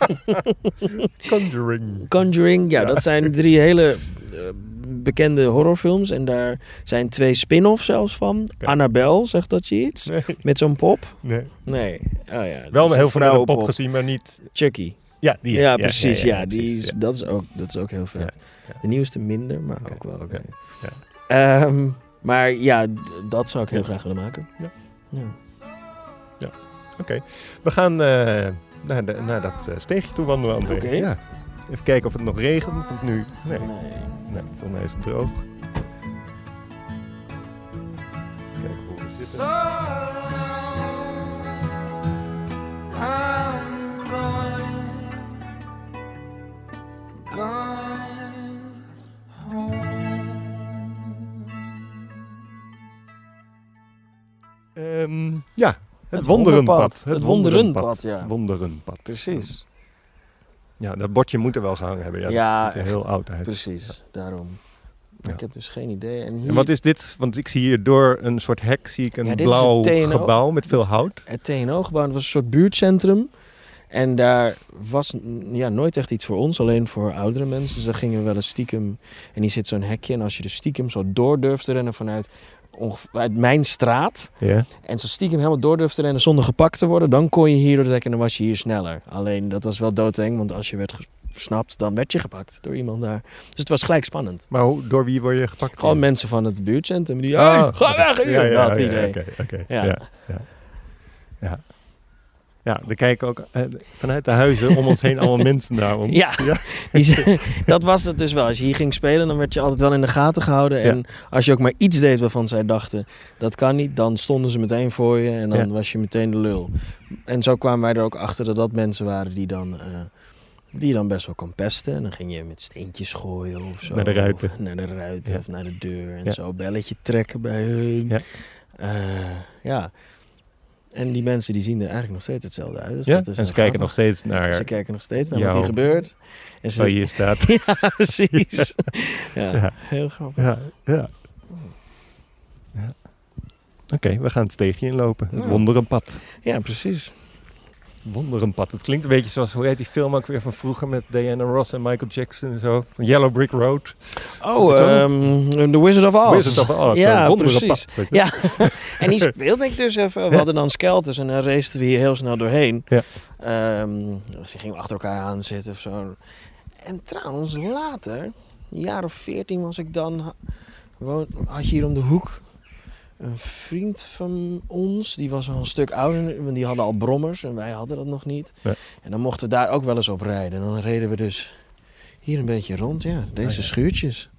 Conjuring. Conjuring, ja, dat zijn drie hele eh, bekende horrorfilms. En daar zijn twee spin-offs zelfs van. Oké. Annabelle, zegt dat je iets? Nee, Met zo'n pop? nee. Nee. Oh ja. Wel heel veel pop gezien, maar niet... Chucky. Ja, die. Ja, precies. Ja, die is, ja. Dat, is ook, dat is ook heel vet. Ja, ja. De nieuwste minder, maar Oké, ook wel oké. oké, ja. Ehm, maar ja, dat zou ik heel Ja. graag willen maken. Ja. Ja. We gaan eh, naar, de, naar dat eh, steegje toe wandelen. Oké. Ja. Even kijken of het nog regent. Want nu... Nee, Nee. nee volgens mij is het droog. Kijken hoe we zitten. Ehm, ja, het, Het wonderenpad. wonderpad. Het wonderenpad, ja. Wonderenpad. Precies. Ja, dat bordje moet er wel gehangen hebben. Ja, Ja, dat ziet er heel oud uit. Precies, daarom. Ja. ik heb dus geen idee. En hier, En wat is dit? Want ik zie hier door een soort hek zie ik een blauw gebouw met veel hout. het TNO-gebouw, dat was een soort buurtcentrum. En daar was ja, nooit echt iets voor ons, alleen voor oudere mensen. Dus daar gingen we wel eens stiekem. En hier zit zo'n hekje. En als je er stiekem zo door durft te rennen vanuit uit mijn straat. Ja. En zo stiekem helemaal door durft te rennen zonder gepakt te worden. Dan kon je hier door het hek en dan was je hier sneller. Alleen dat was wel doodeng, want als je werd gesnapt, dan werd je gepakt door iemand daar. Dus het was gelijk spannend. Maar hoe, door wie word je gepakt? Gewoon mensen van het buurtcentrum die, Ah, hey, ga weg hier, Ja, ja, dat ja, idee. Oké, oké. Ja. Ja. Ja. Er kijken ook eh, vanuit de huizen om ons heen allemaal mensen naar ons. Ja. ja. Die- dat was het dus wel. Als je hier ging spelen, dan werd je altijd wel in de gaten gehouden. En als je ook maar iets deed waarvan zij dachten, dat kan niet, dan stonden ze meteen voor je en dan Ja. was je meteen de lul. En zo kwamen wij er ook achter dat dat mensen waren die dan, eh, die je dan best wel kon pesten. En dan ging je met steentjes gooien of zo. Naar de ruiten. Naar de ruiten Ja. of naar de deur en Ja. zo. Belletje trekken bij hun. Ja. Eh, ja. En die mensen die zien er eigenlijk nog steeds hetzelfde uit. Dus Ja? dat is En ze kijken nog steeds naar Ze kijken nog steeds naar wat hier gebeurt. En ze, waar je hier staat. ja, precies. Ja, Ja. heel grappig. Ja, ja. ja. Oké, we gaan het steegje inlopen. Het wonderenpad. Ja, precies. Wonderenpad. Het klinkt een beetje zoals, hoe heet die film ook weer van vroeger met Diana Ross en Michael Jackson en zo. Van Yellow Brick Road. Oh, ehm, The Wizard of Oz. Wizard of Oz, Ja, precies. je. Ja, en die speelde ik dus even. We hadden dan skelters en dan raceten we hier heel snel doorheen. Ja. Ehm, dus die gingen we achter elkaar aan zitten of zo. En trouwens, later, een jaar of veertien was ik dan... had je hier om de hoek een vriend van ons. Die was wel een stuk ouder, want die hadden al brommers en wij hadden dat nog niet. Ja. En dan mochten we daar ook wel eens op rijden. En dan reden we dus hier een beetje rond, ja. Deze Ah, ja. schuurtjes.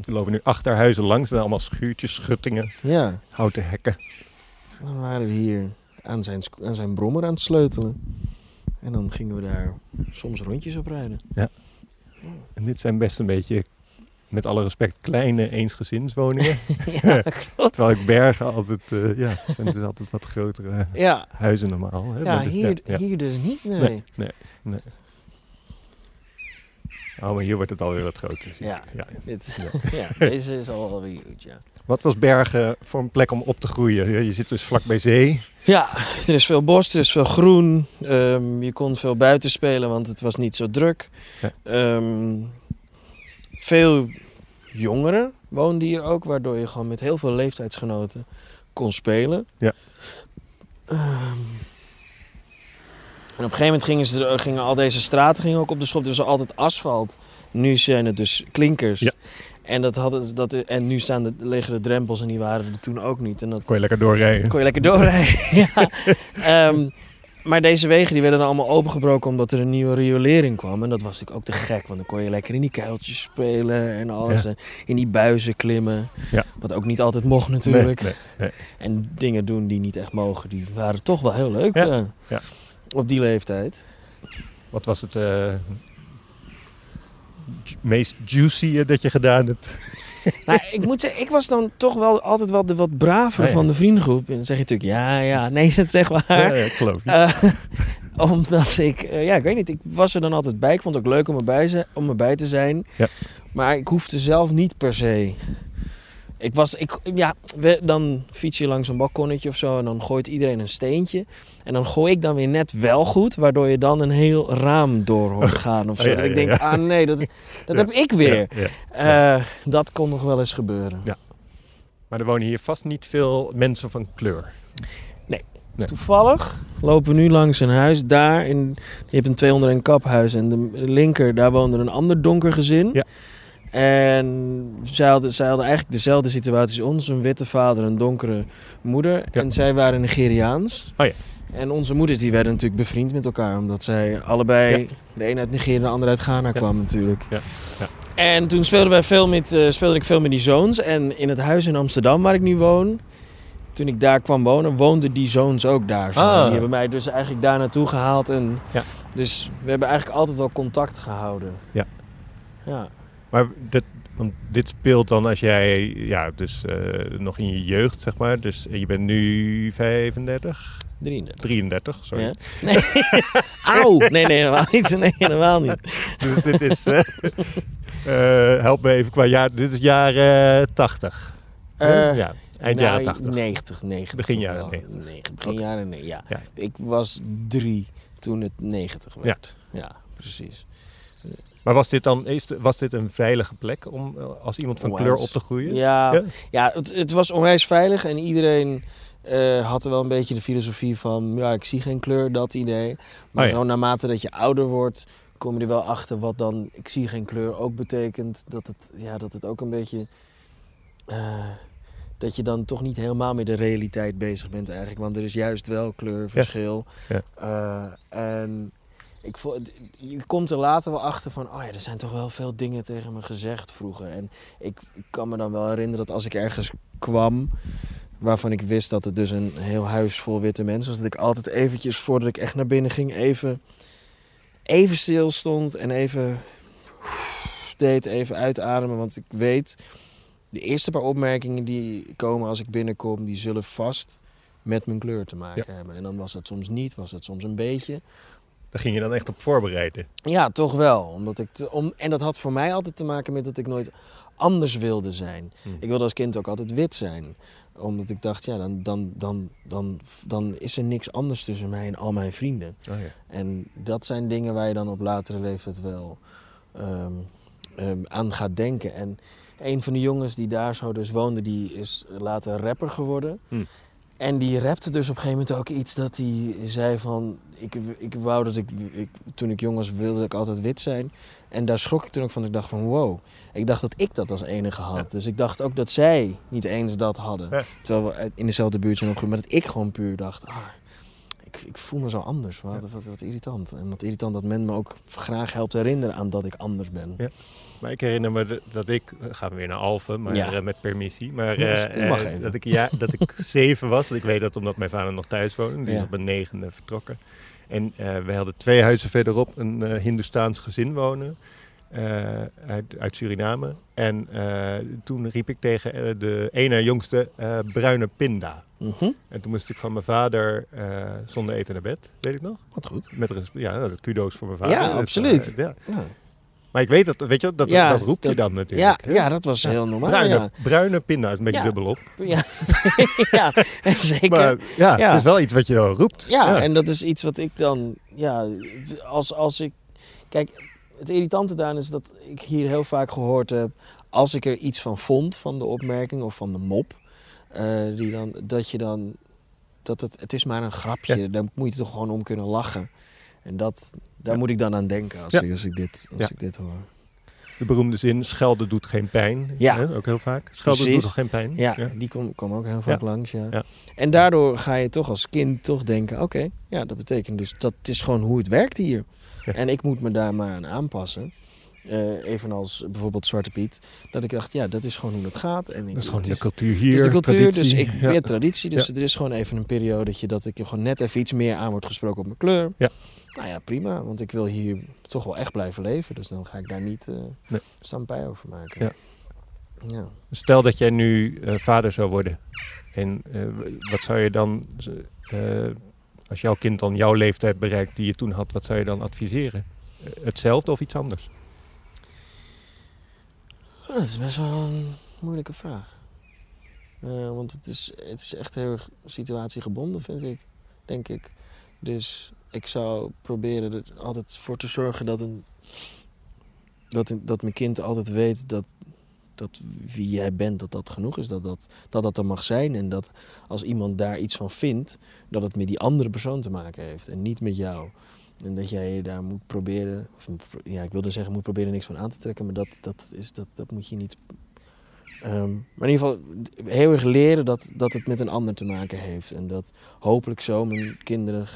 Want we lopen nu achter huizen langs. Er zijn allemaal schuurtjes, schuttingen, Ja. houten hekken. Dan waren we hier aan zijn, aan zijn brommer aan het sleutelen. En dan gingen we daar soms rondjes op rijden. En dit zijn best een beetje, met alle respect, kleine eensgezinswoningen. ja, klopt. Terwijl ik bergen altijd, eh, ja, zijn dus altijd wat grotere Ja, huizen normaal. Hè? ja, hier, ja. hier dus niet, nee. Nee, nee, nee. Oh, maar hier wordt het alweer wat groter. Ja. ja. Dit, ja, deze is al wel weer goed, ja. Wat was Bergen voor een plek om op te groeien? Je zit dus vlak bij zee. Ja, er is veel bos, er is veel groen. Ehm, je kon veel buiten spelen, want het was niet zo druk. Ja. Ehm, veel jongeren woonden hier ook, waardoor je gewoon met heel veel leeftijdsgenoten kon spelen. Ja. Ehm, en op een gegeven moment gingen, ze, gingen al deze straten gingen ook op de schop. Er was altijd asfalt. Nu zijn het dus klinkers. Ja. En, dat hadden, dat, en nu staan de, liggen de drempels en die waren er toen ook niet. En dat, Kon je lekker doorrijden. kon je lekker doorrijden. ja. Ehm, maar deze wegen die werden dan allemaal opengebroken omdat er een nieuwe riolering kwam. En dat was natuurlijk ook te gek, want dan kon je lekker in die kuiltjes spelen en alles. Ja. En in die buizen klimmen. Ja. Wat ook niet altijd mocht natuurlijk. Nee, nee, nee. En dingen doen die niet echt mogen, die waren toch wel heel leuk Ja. Ja. Op die leeftijd. Wat was het eh, meest juicy eh, dat je gedaan hebt? nou, ik moet zeggen, ik was dan toch wel altijd wel de wat bravere Ja, ja. van de vriendengroep. En dan zeg je natuurlijk, ja, ja, nee, dat echt waar. Ja, ja, geloof je. Eh, omdat ik, ja, ik weet niet, ik was er dan altijd bij. Ik vond het ook leuk om erbij, om erbij te zijn. Ja. Maar ik hoefde zelf niet per se. Ik was, ik, ja, we, dan fiets je langs een balkonnetje of zo en dan gooit iedereen een steentje. En dan gooi ik dan weer net wel goed, waardoor je dan een heel raam door hoort gaan of zo. Oh, ja, dat ik ja, denk, ja. ah nee, dat, dat Ja. heb ik weer. Ja, ja. Eh, dat kon nog wel eens gebeuren. Maar er wonen hier vast niet veel mensen van kleur. Nee. Toevallig lopen we nu langs een huis daar. In, je hebt een 201 kaphuis en de linker, daar woonde een ander donker gezin. Ja. En zij hadden, zij hadden eigenlijk dezelfde situatie als ons. Een witte vader, een donkere moeder. Ja. En zij waren Nigeriaans. Oh ja. En onze moeders die werden natuurlijk bevriend met elkaar. Omdat zij allebei, Ja. de een uit Nigeria, de ander uit Ghana kwam natuurlijk. Ja. Ja. En toen speelden wij veel met, eh, speelde ik veel met die zoons. En in het huis in Amsterdam waar ik nu woon... Toen ik daar kwam wonen, woonden die zoons ook daar. Zo. Ah. Die hebben mij dus eigenlijk daar naartoe gehaald. En Ja. Dus we hebben eigenlijk altijd wel contact gehouden. Ja. Ja. Maar dit, want dit speelt dan als jij, ja, dus eh, nog in je jeugd, zeg maar. Dus je bent nu 35, 33. 33, sorry. Ja. Nee. Auw! Nee, nee, helemaal niet. Nee, helemaal niet. Dus dit is, eh, eh, help me even qua jaar, dit is jaren 80. Eh, ja, eind nou, jaren 80. 90, 90. Begin jaren wel. 90. Negen- begin Oké. jaren, nee, ja. Ja. Ik was drie toen het 90 werd. Ja, precies. Maar was dit dan was dit een veilige plek om eh, als iemand van Onwijs. kleur op te groeien? Ja, Ja? ja. het, het was onwijs veilig en iedereen eh, had er wel een beetje de filosofie van, ja, ik zie geen kleur, dat idee. Maar Oh ja. zo naarmate dat je ouder wordt, kom je er wel achter wat dan, ik zie geen kleur, ook betekent. Dat het, ja, dat het ook een beetje, eh, dat je dan toch niet helemaal met de realiteit bezig bent eigenlijk. Want er is juist wel kleurverschil. Ja. En ik vo- je komt er later wel achter van, oh ja, er zijn toch wel veel dingen tegen me gezegd vroeger. En ik, ik kan me dan wel herinneren dat als ik ergens kwam, waarvan ik wist dat het dus een heel huis vol witte mensen was, dat ik altijd eventjes, voordat ik echt naar binnen ging, even, even stil stond en even deed, even uitademen. Want ik weet, de eerste paar opmerkingen die komen als ik binnenkom, die zullen vast met mijn kleur te maken hebben. En dan was het soms niet, was het soms een beetje. Daar ging je dan echt op voorbereiden. Ja, toch wel. Omdat ik te- om, en dat had voor mij altijd te maken met dat ik nooit anders wilde zijn. Hmm. Ik wilde als kind ook altijd wit zijn. Omdat ik dacht, ja, dan, dan, dan, dan, dan is er niks anders tussen mij en al mijn vrienden. Oh, ja. En dat zijn dingen waar je dan op latere leeftijd wel ehm, ehm, aan gaat denken. En een van de jongens die daar zo dus woonde, die is later rapper geworden. Hmm. En die rapte dus op een gegeven moment ook iets dat hij zei van... Ik, ik wou dat ik, ik... Toen ik jong was wilde ik altijd wit zijn. En daar schrok ik toen ook van. Ik dacht van wow. Ik dacht dat ik dat als enige had. Ja. Dus ik dacht ook dat zij niet eens dat hadden. Ja. Terwijl we in dezelfde buurt zijn opgegroeid. Maar dat ik gewoon puur dacht... Ah, ik, ik voel me zo anders. Wat, wat, wat irritant. En wat irritant dat men me ook graag helpt herinneren aan dat ik anders ben. Ja. Maar ik herinner me dat ik, gaan we weer naar Alphen, maar Ja. eh, met permissie. Maar eh, eh, dat, ik, ja, dat ik zeven was. Ik weet dat omdat mijn vader nog thuis woonde. Die is op mijn negende vertrokken. En eh we hadden twee huizen verderop een eh Hindoestaans gezin wonen. eh, uit, uit Suriname. En toen riep ik tegen de ene jongste bruine pinda. Mhm. En toen moest ik van mijn vader zonder eten naar bed, weet ik nog. Wat goed. Met ja, nou, kudo's voor mijn vader. Ja, Dus, absoluut. ja. Ja, Maar ik weet dat, weet je, dat, Ja, dat roep je dat- dan natuurlijk. ja, ja, dat was heel normaal. Bruine, Ja, bruine pinda is een beetje Ja. dubbel op. ja. ja zeker. Maar ja, het is wel iets wat je dan roept. Ja, en dat is iets wat ik dan, ja, als, als ik, kijk, het irritante daaraan is dat ik hier heel vaak gehoord heb, als ik er iets van vond, van de opmerking of van de mop, eh, die dan, dat je dan, dat het, het is maar een grapje, daar moet je toch gewoon om kunnen lachen. En dat, daar moet ik dan aan denken als, ik, als, ik, dit, als ik dit hoor. De beroemde zin, schelden doet geen pijn. Ja. Hè? Ook heel vaak. Schelden Precies. doet geen pijn. Ja, die kom- kwam ook heel vaak Ja. langs, ja. Ja. En daardoor ga je toch als kind toch denken... oké, ja, dat betekent dus dat is gewoon hoe het werkt hier. En ik moet me daar maar aan aanpassen. Eh, evenals bijvoorbeeld Zwarte Piet. Dat ik dacht, ja, dat is gewoon hoe het gaat. En ik, Dat is gewoon het de cultuur hier. Het is de cultuur, dus traditie. ik Ja. weer traditie. Dus er is gewoon even een periode dat ik gewoon net even iets meer aan wordt gesproken op mijn kleur. Ja. Nou ja, prima. Want ik wil hier toch wel echt blijven leven. Dus dan ga ik daar niet Nee. stampij over maken. Ja. ja. Stel dat jij nu eh, vader zou worden. En eh, wat zou je dan, als jouw kind dan jouw leeftijd bereikt die je toen had, wat zou je dan adviseren? Hetzelfde of iets anders? Oh, dat is best wel een moeilijke vraag. Want het is, het is echt heel erg situatiegebonden, vind ik. Denk ik. Dus ik zou proberen er altijd voor te zorgen dat, een, dat, dat mijn kind altijd weet dat, dat wie jij bent, dat dat genoeg is. Dat dat, dat dat er mag zijn. En dat als iemand daar iets van vindt, dat het met die andere persoon te maken heeft. En niet met jou. En dat jij daar moet proberen, of, ja, ik wilde zeggen, moet proberen niks van aan te trekken, maar dat, dat, is, dat, dat moet je niet. Ehm, maar in ieder geval heel erg leren dat, dat het met een ander te maken heeft. En dat hopelijk zo mijn kinderen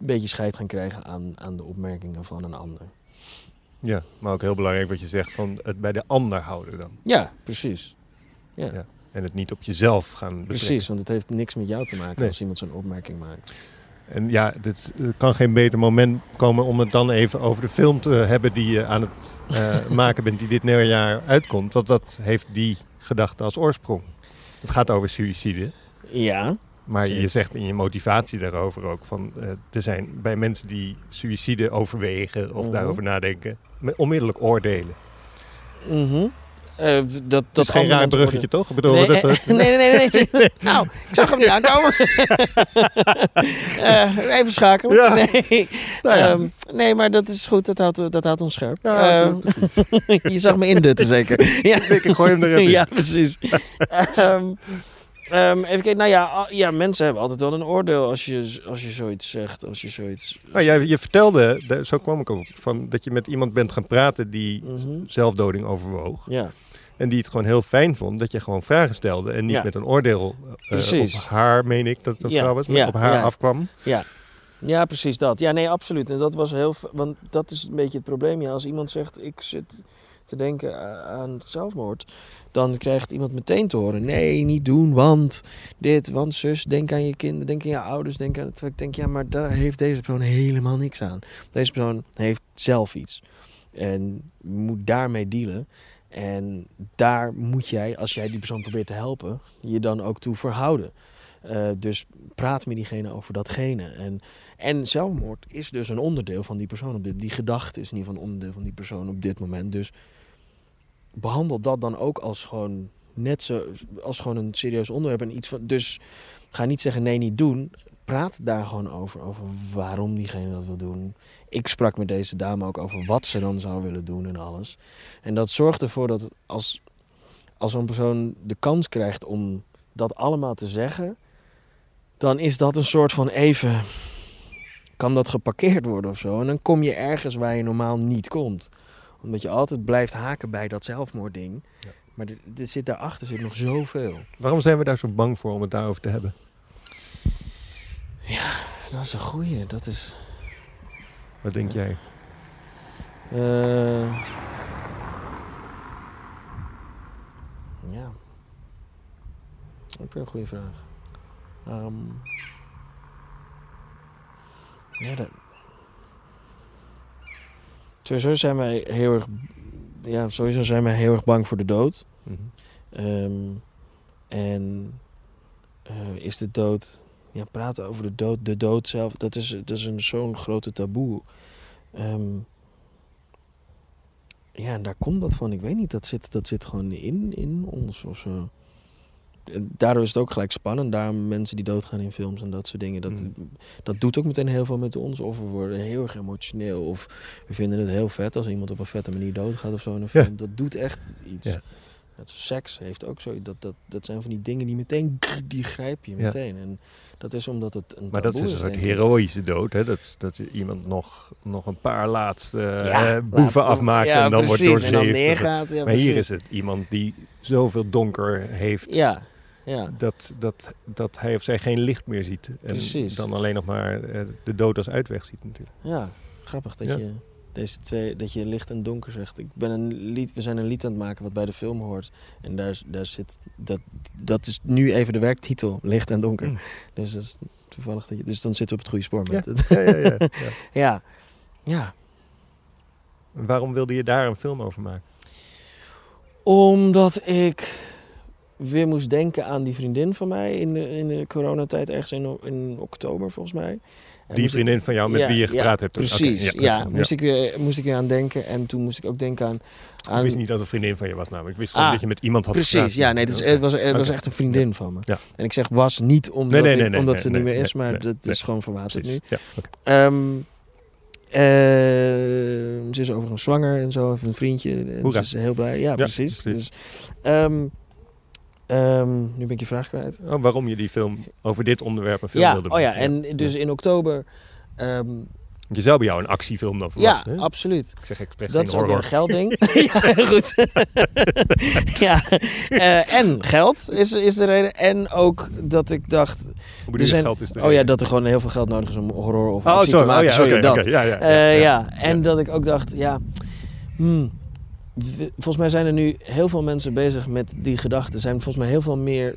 een beetje scheid gaan krijgen aan, aan de opmerkingen van een ander. Ja, maar ook heel belangrijk wat je zegt van het bij de ander houden dan. Ja, precies. Ja, Ja. En het niet op jezelf gaan betrekken. precies, want het heeft niks met jou te maken Nee. als iemand zo'n opmerking maakt. En ja, dit er kan geen beter moment komen om het dan even over de film te hebben die je aan het eh, maken bent, die dit jaar uitkomt. Want dat heeft die gedachte als oorsprong. Het gaat over suïcide. Ja, Maar je zegt in je motivatie daarover ook van eh, er zijn bij mensen die suïcide overwegen of Mhm. daarover nadenken, onmiddellijk oordelen. mhm. Eh, dat, dat is geen raar bruggetje toch? Ik bedoel, Nee, dat, eh, dat- nee, nee, nee, nee, nee. Nou, ik zag hem niet aankomen. Even schakelen. Ja. Nee. Nou ja. Ehm, nee, maar dat is goed. Dat houdt, dat houdt ons scherp. Ja, Ehm, je zag me indutten zeker. Ja, ik gooi hem er even in. ja precies. Ehm, ehm, even kijken. Nou ja, a- ja, mensen hebben altijd wel een oordeel als je, als je zoiets zegt. Als je zoiets... Nou, jij, je vertelde, de- zo kwam ik op, van dat je met iemand bent gaan praten die Mhm. zelfdoding overwoog. Ja, En die het gewoon heel fijn vond dat je gewoon vragen stelde. En niet Ja. met een oordeel eh, Precies. op haar, meen ik dat het een Ja, vrouw was, maar op haar afkwam. Ja. ja, precies dat. Ja, nee, absoluut. En dat was heel... Want dat is een beetje het probleem. Ja, als iemand zegt, ik zit te denken a- aan zelfmoord... dan krijgt iemand meteen te horen... nee, niet doen, want dit, want zus... denk aan je kinderen, denk aan je ouders... denk aan... Terwijl ik denk, ja, maar daar heeft deze persoon helemaal niks aan. Deze persoon heeft zelf iets. En moet daarmee dealen... En daar moet jij, als jij die persoon probeert te helpen, je dan ook toe verhouden. Eh, dus praat met diegene over datgene. En, en zelfmoord is dus een onderdeel van die persoon. Op dit, die gedachte is in ieder geval een onderdeel van die persoon op dit moment. Dus behandel dat dan ook als gewoon net zo als gewoon een serieus onderwerp en iets van. Dus ga niet zeggen nee, niet doen. Praat daar gewoon over, over waarom diegene dat wil doen. Ik sprak met deze dame ook over wat ze dan zou willen doen en alles. En dat zorgt ervoor dat als, als zo'n persoon de kans krijgt om dat allemaal te zeggen, dan is dat een soort van even. Kan dat geparkeerd worden of zo? En dan kom je ergens waar je normaal niet komt. Omdat je altijd blijft haken bij dat zelfmoordding. Ja. Maar er, zit daarachter zit nog zoveel. Waarom zijn we daar zo bang voor om het daarover te hebben? Dat is een goeie. Dat is. Wat denk jij? eh, ja. Ook weer een goede vraag. Ehm, ja, dat... Sowieso zijn wij heel erg... Ja, sowieso zijn wij heel erg bang voor de dood. Mhm. Ehm, en eh, is de dood... Ja, praten over de dood, de dood zelf, dat is, dat is een zo'n grote taboe. Ehm, ja, en daar komt dat van. Ik weet niet, dat zit, dat zit gewoon in, in ons of zo. Daardoor is het ook gelijk spannend. Daarom mensen die doodgaan in films en dat soort dingen. Dat, Mhm. dat doet ook meteen heel veel met ons. Of we worden heel erg emotioneel. Of we vinden het heel vet als iemand op een vette manier doodgaat of zo in een Ja. film. Dat doet echt iets. Ja. Het seks heeft ook zo. Dat, dat, dat zijn van die dingen die meteen. die grijp je Ja. meteen. En dat is omdat het een Maar dat is een soort heroïsche dood, hè? Dat, dat iemand nog, nog een paar laatste Ja, eh, boeven laatste- afmaakt ja, en dan wordt precies, neergaat. Ja, maar hier is het iemand die zoveel donker heeft Ja, ja. dat, dat, dat hij of zij geen licht meer ziet. En Precies. dan alleen nog maar eh, de dood als uitweg ziet natuurlijk. Ja, grappig dat Ja. je deze twee, dat je licht en donker zegt. Ik ben een lied, we zijn een lied aan het maken wat bij de film hoort. En daar, daar zit, dat, dat is nu even de werktitel, licht en donker. Mm. Dus dat is toevallig dat je, dus dan zitten we op het goede spoor Ja. met het. Ja, ja, ja. Ja, ja. Waarom wilde je daar een film over maken? Omdat ik weer moest denken aan die vriendin van mij in de, in de coronatijd, ergens in, in oktober volgens mij. En Die ik- vriendin van jou met Ja, wie je ja, gepraat hebt. Precies, Oké, ja. Moest, Ik weer, moest ik weer aan denken. En toen moest ik ook denken aan... Ik wist niet dat een vriendin van je was namelijk. Ik wist gewoon Ah, dat je met iemand had Precies, gepraat. ja. Nee, Oké. het was, het was echt een vriendin van me. Ja. En ik zeg was niet omdat, Nee, nee, ik- nee, omdat ze niet meer is, maar dat is gewoon verwaterd nu. Precies. Ehm, eh, ze is overigens zwanger en zo, heeft een vriendje. En Hoera. ze is heel blij. Ja, precies. precies. Dus, ehm, ehm, nu ben ik je vraag kwijt. Oh, waarom je die film over dit onderwerp een film Ja, wilde oh ja, maken. en dus in oktober... ehm, Je zou bij jou een actiefilm dan ja, verwachten. hè? absoluut. Ik zeg expres Dat is geen ook horror. een geldding. ja, goed. ja. eh, en geld is, is de reden. En ook dat ik dacht... Hoe er zijn- geld is de oh ja, reden? dat er gewoon heel veel geld nodig is om horror of Oh, actie te maken. oh ja, Sorry, dat. ja, ja, Eh, ja, ja, en ja. dat ik ook dacht, ja... hmm, volgens mij zijn er nu heel veel mensen bezig met die gedachten. Er zijn volgens mij heel veel meer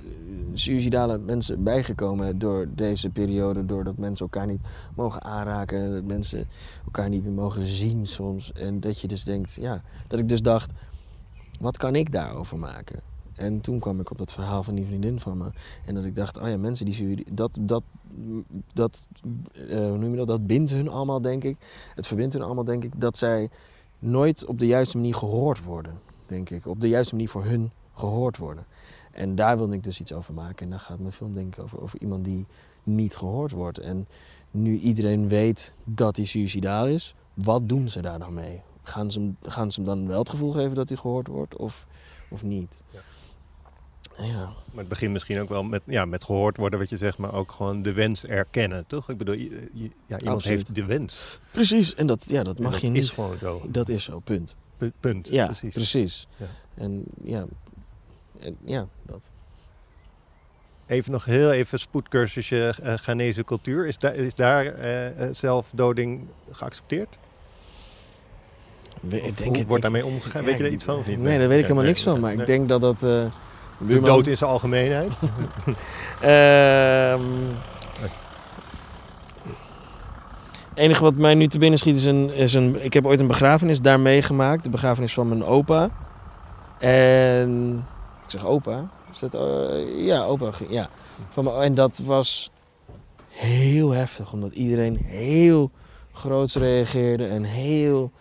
suïcidale mensen bijgekomen door deze periode. Doordat mensen elkaar niet mogen aanraken. En dat mensen elkaar niet meer mogen zien soms. En dat je dus denkt, ja... Dat ik dus dacht, wat kan ik daarover maken? En toen kwam ik op dat verhaal van die vriendin van me. En dat ik dacht, oh ja, mensen die sui- dat, dat, dat, eh, hoe noem je dat? Dat bindt hun allemaal, denk ik. Het verbindt hun allemaal, denk ik, dat zij nooit op de juiste manier gehoord worden, denk ik. Op de juiste manier voor hun gehoord worden. En daar wilde ik dus iets over maken. En daar gaat mijn film, denk ik, over, over iemand die niet gehoord wordt. En nu iedereen weet dat hij suicidaal is, wat doen ze daar dan mee? Gaan ze, hem, gaan ze hem dan wel het gevoel geven dat hij gehoord wordt of, of niet? Ja. Ja. Maar het begint misschien ook wel met, ja, met gehoord worden wat je zegt, maar ook gewoon de wens erkennen, toch? Ik bedoel, ja, iemand Absoluut. heeft de wens. Precies, en dat, ja, dat mag dat je is niet. gewoon zo. Dat is zo, punt. Pu- Punt. Ja, precies. precies. Ja. En ja, en, ja, dat. Even nog heel even spoedcursusje uh, Ghanese cultuur. Is, da is daar eh, eh, zelfdoding geaccepteerd? We- hoe denk het, wordt daarmee omgegaan? ja, Weet je daar iets van of niet? Nee, daar weet ik helemaal niks van. Maar nee. ik denk dat dat... De dood in zijn algemeenheid? Ehm, Het enige wat mij nu te binnen schiet is een, is een... Ik heb ooit een begrafenis daar meegemaakt. De begrafenis van mijn opa. En... Ik zeg opa. Is dat... eh, ja, opa. ging- Ja. Van mijn, en dat was heel heftig. Omdat iedereen heel groots reageerde. En heel...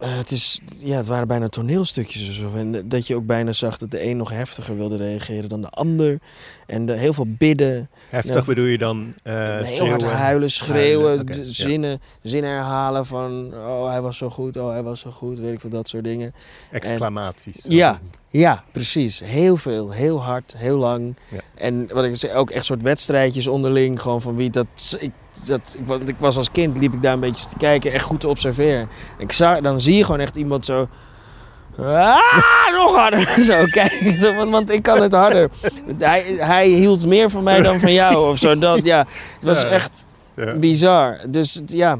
eh, het, is, ja, het waren bijna toneelstukjes of zo. En dat je ook bijna zag dat de een nog heftiger wilde reageren dan de ander. En de, heel veel bidden. Heftig Ja. bedoel je dan eh heel hard huilen, schreeuwen, Huilen, ja. zinnen, zinnen herhalen van... Oh, hij was zo goed, oh, hij was zo goed, weet ik veel, dat soort dingen. Exclamaties. Ja. Ja, precies. Heel veel, heel hard, heel lang. Ja. En wat ik zei, ook echt soort wedstrijdjes onderling. Gewoon van wie dat... Ik, dat ik, want ik was als kind, liep ik daar een beetje te kijken, echt goed te observeren. Ik zag, dan zie je gewoon echt iemand zo... Ah, nog harder. Zo, kijk. Zo, want, want ik kan het harder. Hij, hij hield meer van mij dan van jou of zo. Dat, ja, het was Ja. echt Ja. bizar. Dus ja.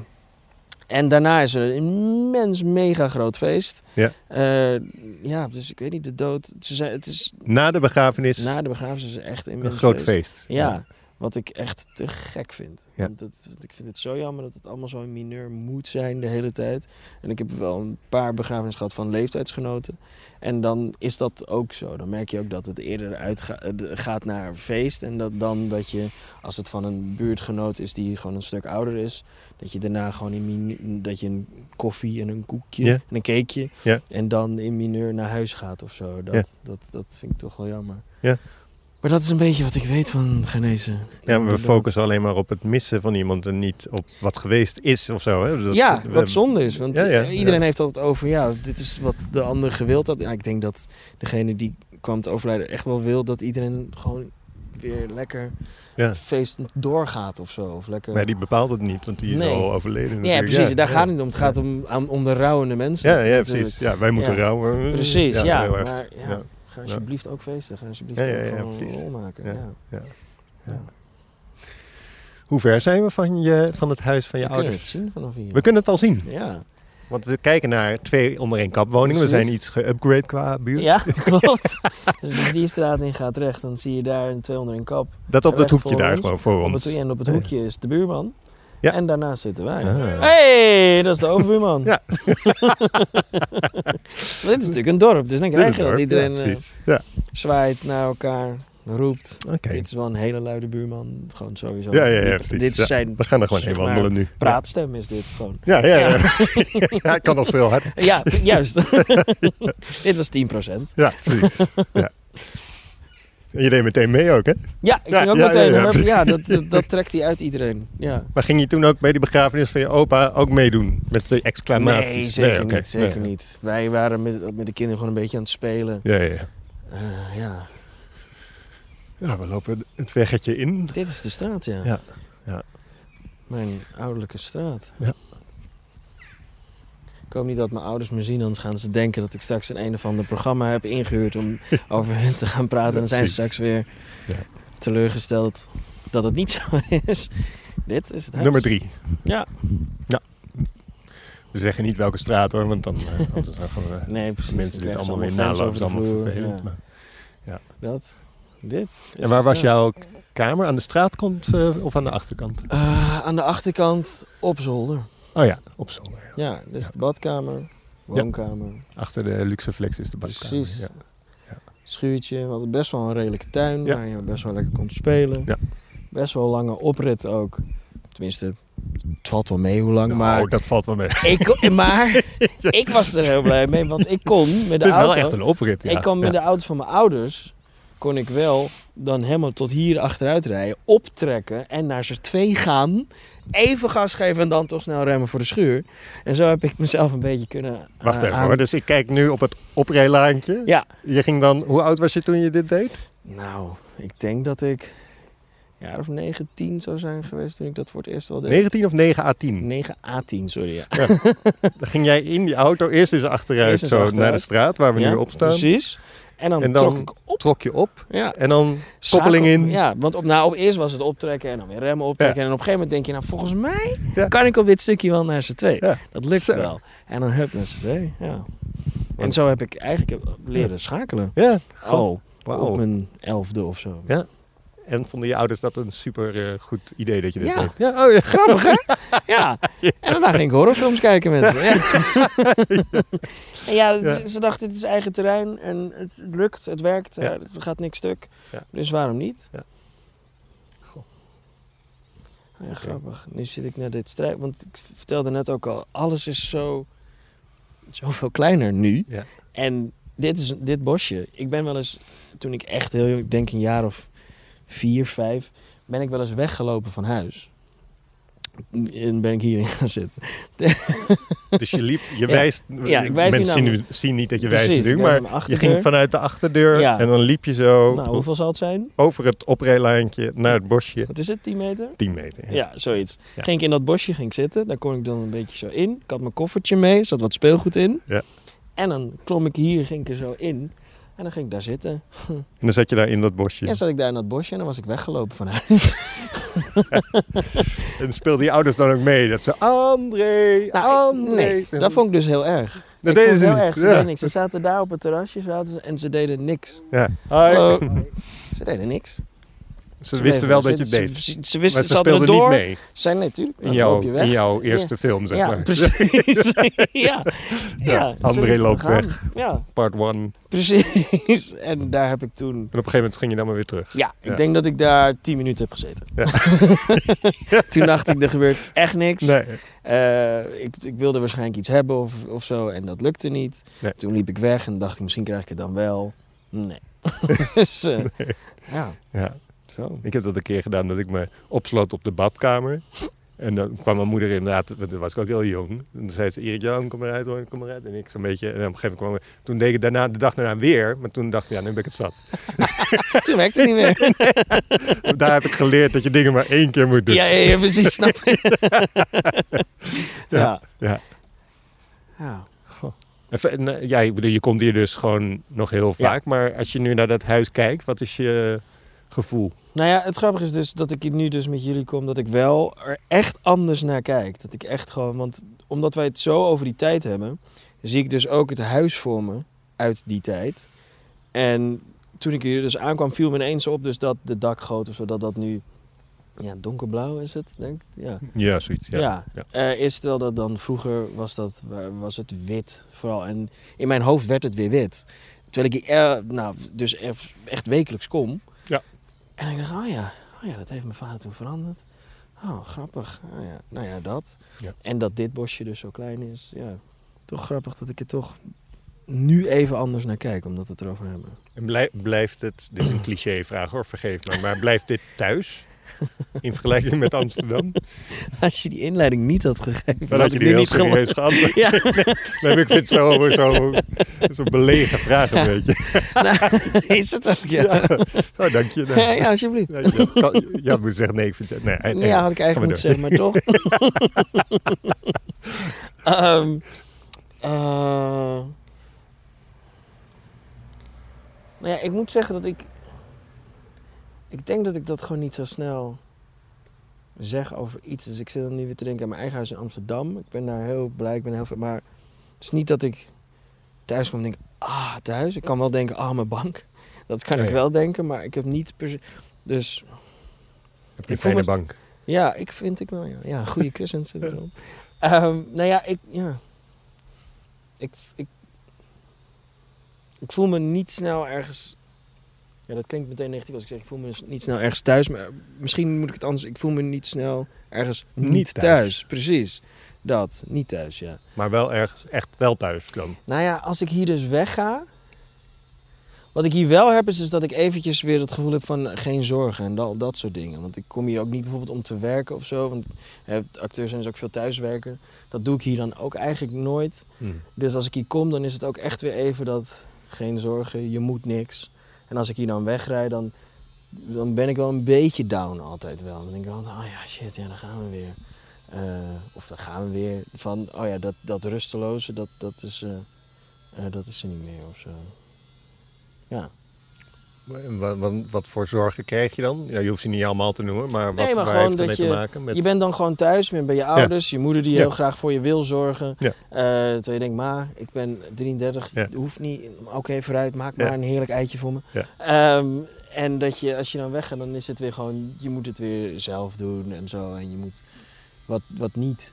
En daarna is er een immens mega groot feest. Ja. Eh, ja, dus ik weet niet, de dood. Ze zei, het is Na de begrafenis na de begrafenis is echt een een immens groot feest. Ja, wat ik echt te gek vind. Ja. Want het, ik vind het zo jammer dat het allemaal zo in mineur moet zijn de hele tijd. En ik heb wel een paar begrafenissen gehad van leeftijdsgenoten. En dan is dat ook zo. Dan merk je ook dat het eerder uitgaat naar een feest. En dat dan dat je, als het van een buurtgenoot is die gewoon een stuk ouder is, dat je daarna gewoon in dat je een koffie en een koekje Ja. en een cakeje. Ja. En dan in mineur naar huis gaat of zo. Dat, dat, dat vind ik toch wel jammer. Ja. Maar dat is een beetje wat ik weet van genezen. Ja, maar we focussen alleen maar op het missen van iemand en niet op wat geweest is of zo. Hè? Dat- ja, wat zonde is. Want Ja, ja, iedereen ja. heeft altijd over, ja, dit is wat de ander gewild had. Ja, ik denk dat degene die kwam te overlijden echt wel wil dat iedereen gewoon weer lekker Ja. feestend doorgaat of zo. Of lekker... Maar die bepaalt het niet, want die is Nee. al overleden. ja, precies. daar ja. gaat het niet om. Het gaat om, om de rouwende mensen. Ja, ja, precies. Ja, wij moeten rouwen. Precies, ja. maar. Ga alsjeblieft ook feesten. Ga alsjeblieft ook gewoon precies. lol maken. Ja. Hoe ver zijn we van, je, van het huis van je We kunnen ouders? het zien vanaf hier. We kunnen het al zien. Ja, Want we kijken naar twee onder één kap woningen. We zijn iets geupgrade qua buurt. ja klopt. dus als je die straat in gaat recht, dan zie je daar een 200 in kap. Dat op dat Recht hoekje daar gewoon voor Op ons. het, en op het hoekje is de buurman. Ja. En daarnaast zitten wij. Ah. hey, dat is de overbuurman. Ja. Dit is natuurlijk een dorp, dus dan krijg je dat iedereen Ja, eh. Ja, zwaait naar elkaar, roept. oké. Dit is wel een hele luide buurman. Gewoon sowieso. Ja, ja, ja, Dit- Ja. zijn We gaan er gewoon heen wandelen nu. praatstem is dit gewoon. Ja, ja, ja. Ja. kan nog veel harder. Ja, juist. dit was 10%. Ja, precies. Ja. En je deed meteen mee ook, hè? Ja, ik Ja, ging ook ja, meteen. ja, ja. Ja, ja, dat, dat, dat trekt hij uit iedereen. Ja. Maar ging je toen ook bij die begrafenis van je opa ook meedoen? Met de exclamaties? Nee, zeker niet. Zeker Nee. niet. Wij waren met, met de kinderen gewoon een beetje aan het spelen. Ja, ja, ja. Eh, ja, Ja, we lopen het weggetje in. dit is de straat, ja. Ja, ja. Mijn ouderlijke straat. Ja. Ik hoop niet dat mijn ouders me zien, anders gaan ze denken dat ik straks een een of ander programma heb ingehuurd om over hun te gaan praten. En dan zijn ze straks weer Ja. teleurgesteld dat het niet zo is. Dit is het huis. Nummer drie. Ja. We zeggen niet welke straat hoor, want dan, eh, anders dan gaan we Nee, precies. mensen dit allemaal weer nalopen. Dat is allemaal vervelend. Ja. maar- Dat. Dit. En waar was jouw kamer? Aan de straatkant eh, of aan de achterkant? Eh, aan de achterkant op zolder. Oh ja, op zolder. Ja, dus de badkamer, woonkamer, Achter de luxe flex is de badkamer. Precies. Ja. schuurtje. We hadden best wel een redelijke tuin Ja. waar je best wel lekker kon spelen. Ja. Best wel lange oprit ook. Tenminste, het valt wel mee hoe lang, maar... Oh, dat valt wel mee. Ik, maar ik was er heel blij mee, want ik kon met Het de is auto... wel echt een oprit. Ja. Ik kon met Ja. de auto van mijn ouders, kon ik wel dan helemaal tot hier achteruit rijden, optrekken en naar z'n twee gaan, even gas geven en dan toch snel remmen voor de schuur. En zo heb ik mezelf een beetje kunnen Wacht eh, even aan- hoor. Dus ik kijk nu op het oprijlaantje. Ja. Je ging dan, hoe oud was je toen je dit deed? Nou, ik denk dat ik een jaar of 9, 10 zou zijn geweest toen ik dat voor het eerst wel deed. 19 of 9 à 10? 9 a 10, sorry. Ja. Dan ging jij in die auto eerst eens achteruit, Eerst eens zo achteruit. naar de straat waar we Ja, nu op staan. Precies. En dan, En dan- trok ik op. Trok je op Ja. en dan koppeling in. Ja, want op, nou, op eerst was het optrekken en dan weer remmen optrekken. Ja. En op een gegeven moment denk je, nou volgens mij Ja. kan ik op dit stukje wel naar z'n twee. Dat lukt Zo. wel. En dan hup naar z'n twee. Ja. En zo heb ik eigenlijk leren schakelen. Ja, wauw. op mijn elfde of zo. Ja. En vonden je ouders dat een super eh, goed idee dat je dit Ja. deed? Ja, oh ja. Grappig, hè? Ja. En daarna ging ik horrorfilms kijken met ze. Ja. En ja, Ja. Ze, dachten, het is eigen terrein en het lukt, het werkt, Ja. eh, er gaat niks stuk. Ja. Dus waarom niet? Ja. Goh. Ja, grappig. Nu zit ik naar dit strijd, want ik vertelde net ook al, alles is zo, zoveel kleiner nu. Ja. En dit is dit bosje. Ik ben wel eens, toen ik echt heel, jong- ik denk een jaar of vier, vijf, ben ik wel eens weggelopen van huis. En ben ik hierin gaan zitten. Dus je liep, je wijst. Ja, ik wijs Mensen zien, zien niet dat je Precies, wijst natuurlijk, maar je ging vanuit de achterdeur Ja. en dan liep je zo Nou, hoeveel zal het zijn? over het oprijlaantje naar het bosje. Wat is het, 10 meter? 10 meter. Ja. Ja, zoiets. Ging ik in dat bosje ging zitten. Daar kon ik dan een beetje zo in. Ik had mijn koffertje mee. Zat wat speelgoed in. Ja. En dan klom ik hier, ging ik er zo in. En dan ging ik daar zitten. En dan zat je daar in dat bosje. En zat ik daar in dat bosje en dan was ik weggelopen van huis. En speelden je ouders dan ook mee? Dat ze, André, Nou, André. nee, dat vond ik dus heel erg. Dat ik deden ze heel niet. erg. Ze Ja. deden niks. Ze zaten daar op het terrasje zaten ze, en ze deden niks. Ja. Hi. Hallo. Ze deden niks. Ze wisten wel dat je het deed. Ze, wisten, ze speelden door. niet mee Ze zei nee, tuurlijk. in dan jouw, loop je weg. in jouw eerste film, zeg ja, maar. precies. ja. Ja, André loopt weg. Ja, Part 1. En precies. En daar heb ik toen... op een gegeven moment ging je dan maar weer terug. Ja, ik denk dat ik daar tien minuten heb gezeten. toen dacht ik, er gebeurt echt niks. Nee. Eh, ik, ik wilde waarschijnlijk iets hebben of, of zo en dat lukte niet. Nee. Toen liep ik weg en dacht ik, misschien krijg ik het dan wel. Nee. dus, eh, ja, Ja. Zo. Ik heb dat een keer gedaan dat ik me opsloot op de badkamer. En dan kwam mijn moeder inderdaad, want toen was ik ook heel jong. En dan zei ze, Erik Jan, kom eruit hoor, kom eruit. En ik zo'n beetje, en op een gegeven moment kwam ik, toen deed ik daarna, de dag daarna weer. Maar toen dacht ik, ja, nu ben ik het zat. Toen werkte het niet meer. Daar heb ik geleerd dat je dingen maar één keer moet doen. ja, ja, ja, precies, snap je. ja. Ja. ja. Even, en, eh, ja, ik bedoel, je komt hier dus gewoon nog heel Ja. vaak. Maar als je nu naar dat huis kijkt, wat is je gevoel? Nou ja, het grappige is dus dat ik hier nu dus met jullie kom, dat ik wel er echt anders naar kijk. Dat ik echt gewoon, want omdat wij het zo over die tijd hebben, zie ik dus ook het huis voor me uit die tijd. En toen ik hier dus aankwam, viel me ineens op dus dat de dakgoot of zo, dat dat nu, ja, donkerblauw is het, denk ik. Ja. Ja, zoiets. Ja. Ja, Ja. Eh, is terwijl dat dan vroeger was, dat, was het wit vooral. En in mijn hoofd werd het weer wit. Terwijl ik hier eh, nou, dus echt wekelijks kom. En ik dacht, oh ja, oh ja, dat heeft mijn vader toen veranderd. Oh, grappig. Oh ja, nou ja, dat. Ja. En dat dit bosje dus zo klein is. Ja, toch grappig dat ik er toch nu even anders naar kijk, omdat we het erover hebben. En blij- blijft het, dit is een clichévraag hoor, vergeef me. Maar blijft dit thuis? In vergelijking met Amsterdam? Als je die inleiding niet had gegeven, Dan had had je die heel niet serieus geantwoord. Ja. Nee, ik vind het zo, zo, zo'n belegen vraag een beetje. Nou, is het ook, ja. Ja. Oh, dank je. Nou, Ja, ja, alsjeblieft. Ja, je ja, moet zeggen, nee, ik vind het... Nee, nee, Ja, had ik eigenlijk moeten zeggen, maar toch. Ehm, eh, nou ja, ik moet zeggen dat ik... Ik denk dat ik dat gewoon niet zo snel zeg over iets. Dus ik zit dan nu weer te denken aan mijn eigen huis in Amsterdam. Ik ben daar heel blij, ik ben heel veel... Maar het is niet dat ik thuis kom en denk... Ah, thuis. Ik kan wel denken, ah, mijn bank. Dat kan ik ja. wel denken, maar ik heb niet per se... Dus Heb je een fijne bank? ja, ik vind ik wel. Ja, ja goede kussens zitten erop. Ehm, nou ja, ik, ja. Ik, ik, ik voel me niet snel ergens. Ja, dat klinkt meteen negatief als ik zeg ik voel me dus niet snel ergens thuis. Maar misschien moet ik het anders. Ik voel me niet snel ergens niet, Niet thuis. thuis. Precies. Dat, niet thuis, ja. Maar wel ergens echt wel thuis dan. Nou ja, als ik hier dus wegga. Wat ik hier wel heb, is dus dat ik eventjes weer het gevoel heb van geen zorgen en dat, dat soort dingen. Want ik kom hier ook niet bijvoorbeeld om te werken of zo. Want hè, acteurs zijn dus ook veel thuiswerken. Dat doe ik hier dan ook eigenlijk nooit. Hmm. Dus als ik hier kom, dan is het ook echt weer even dat geen zorgen, je moet niks. En als ik hier dan wegrijd, dan, dan ben ik wel een beetje down altijd wel. Dan denk ik altijd, oh ja, shit, ja, dan gaan we weer. Eh, of dan gaan we weer van, oh ja, dat, dat rusteloze, dat, dat, is, eh, dat is er niet meer of zo. Ja. Wat, wat, wat voor zorgen krijg je dan? Ja, je hoeft ze niet allemaal te noemen, maar wat Nee, maar waar heeft dat mee je- te maken? Met... Je bent dan gewoon thuis, je bent bij je ouders, je moeder die Ja. heel graag voor je wil zorgen. Ja. Eh, terwijl je denkt, ma, ik ben 33, Ja. hoeft niet, oké vooruit, maak maar een heerlijk eitje voor me. Ehm, en dat je, als je dan weggaat, dan is het weer gewoon, je moet het weer zelf doen en zo. En je moet wat, wat niet,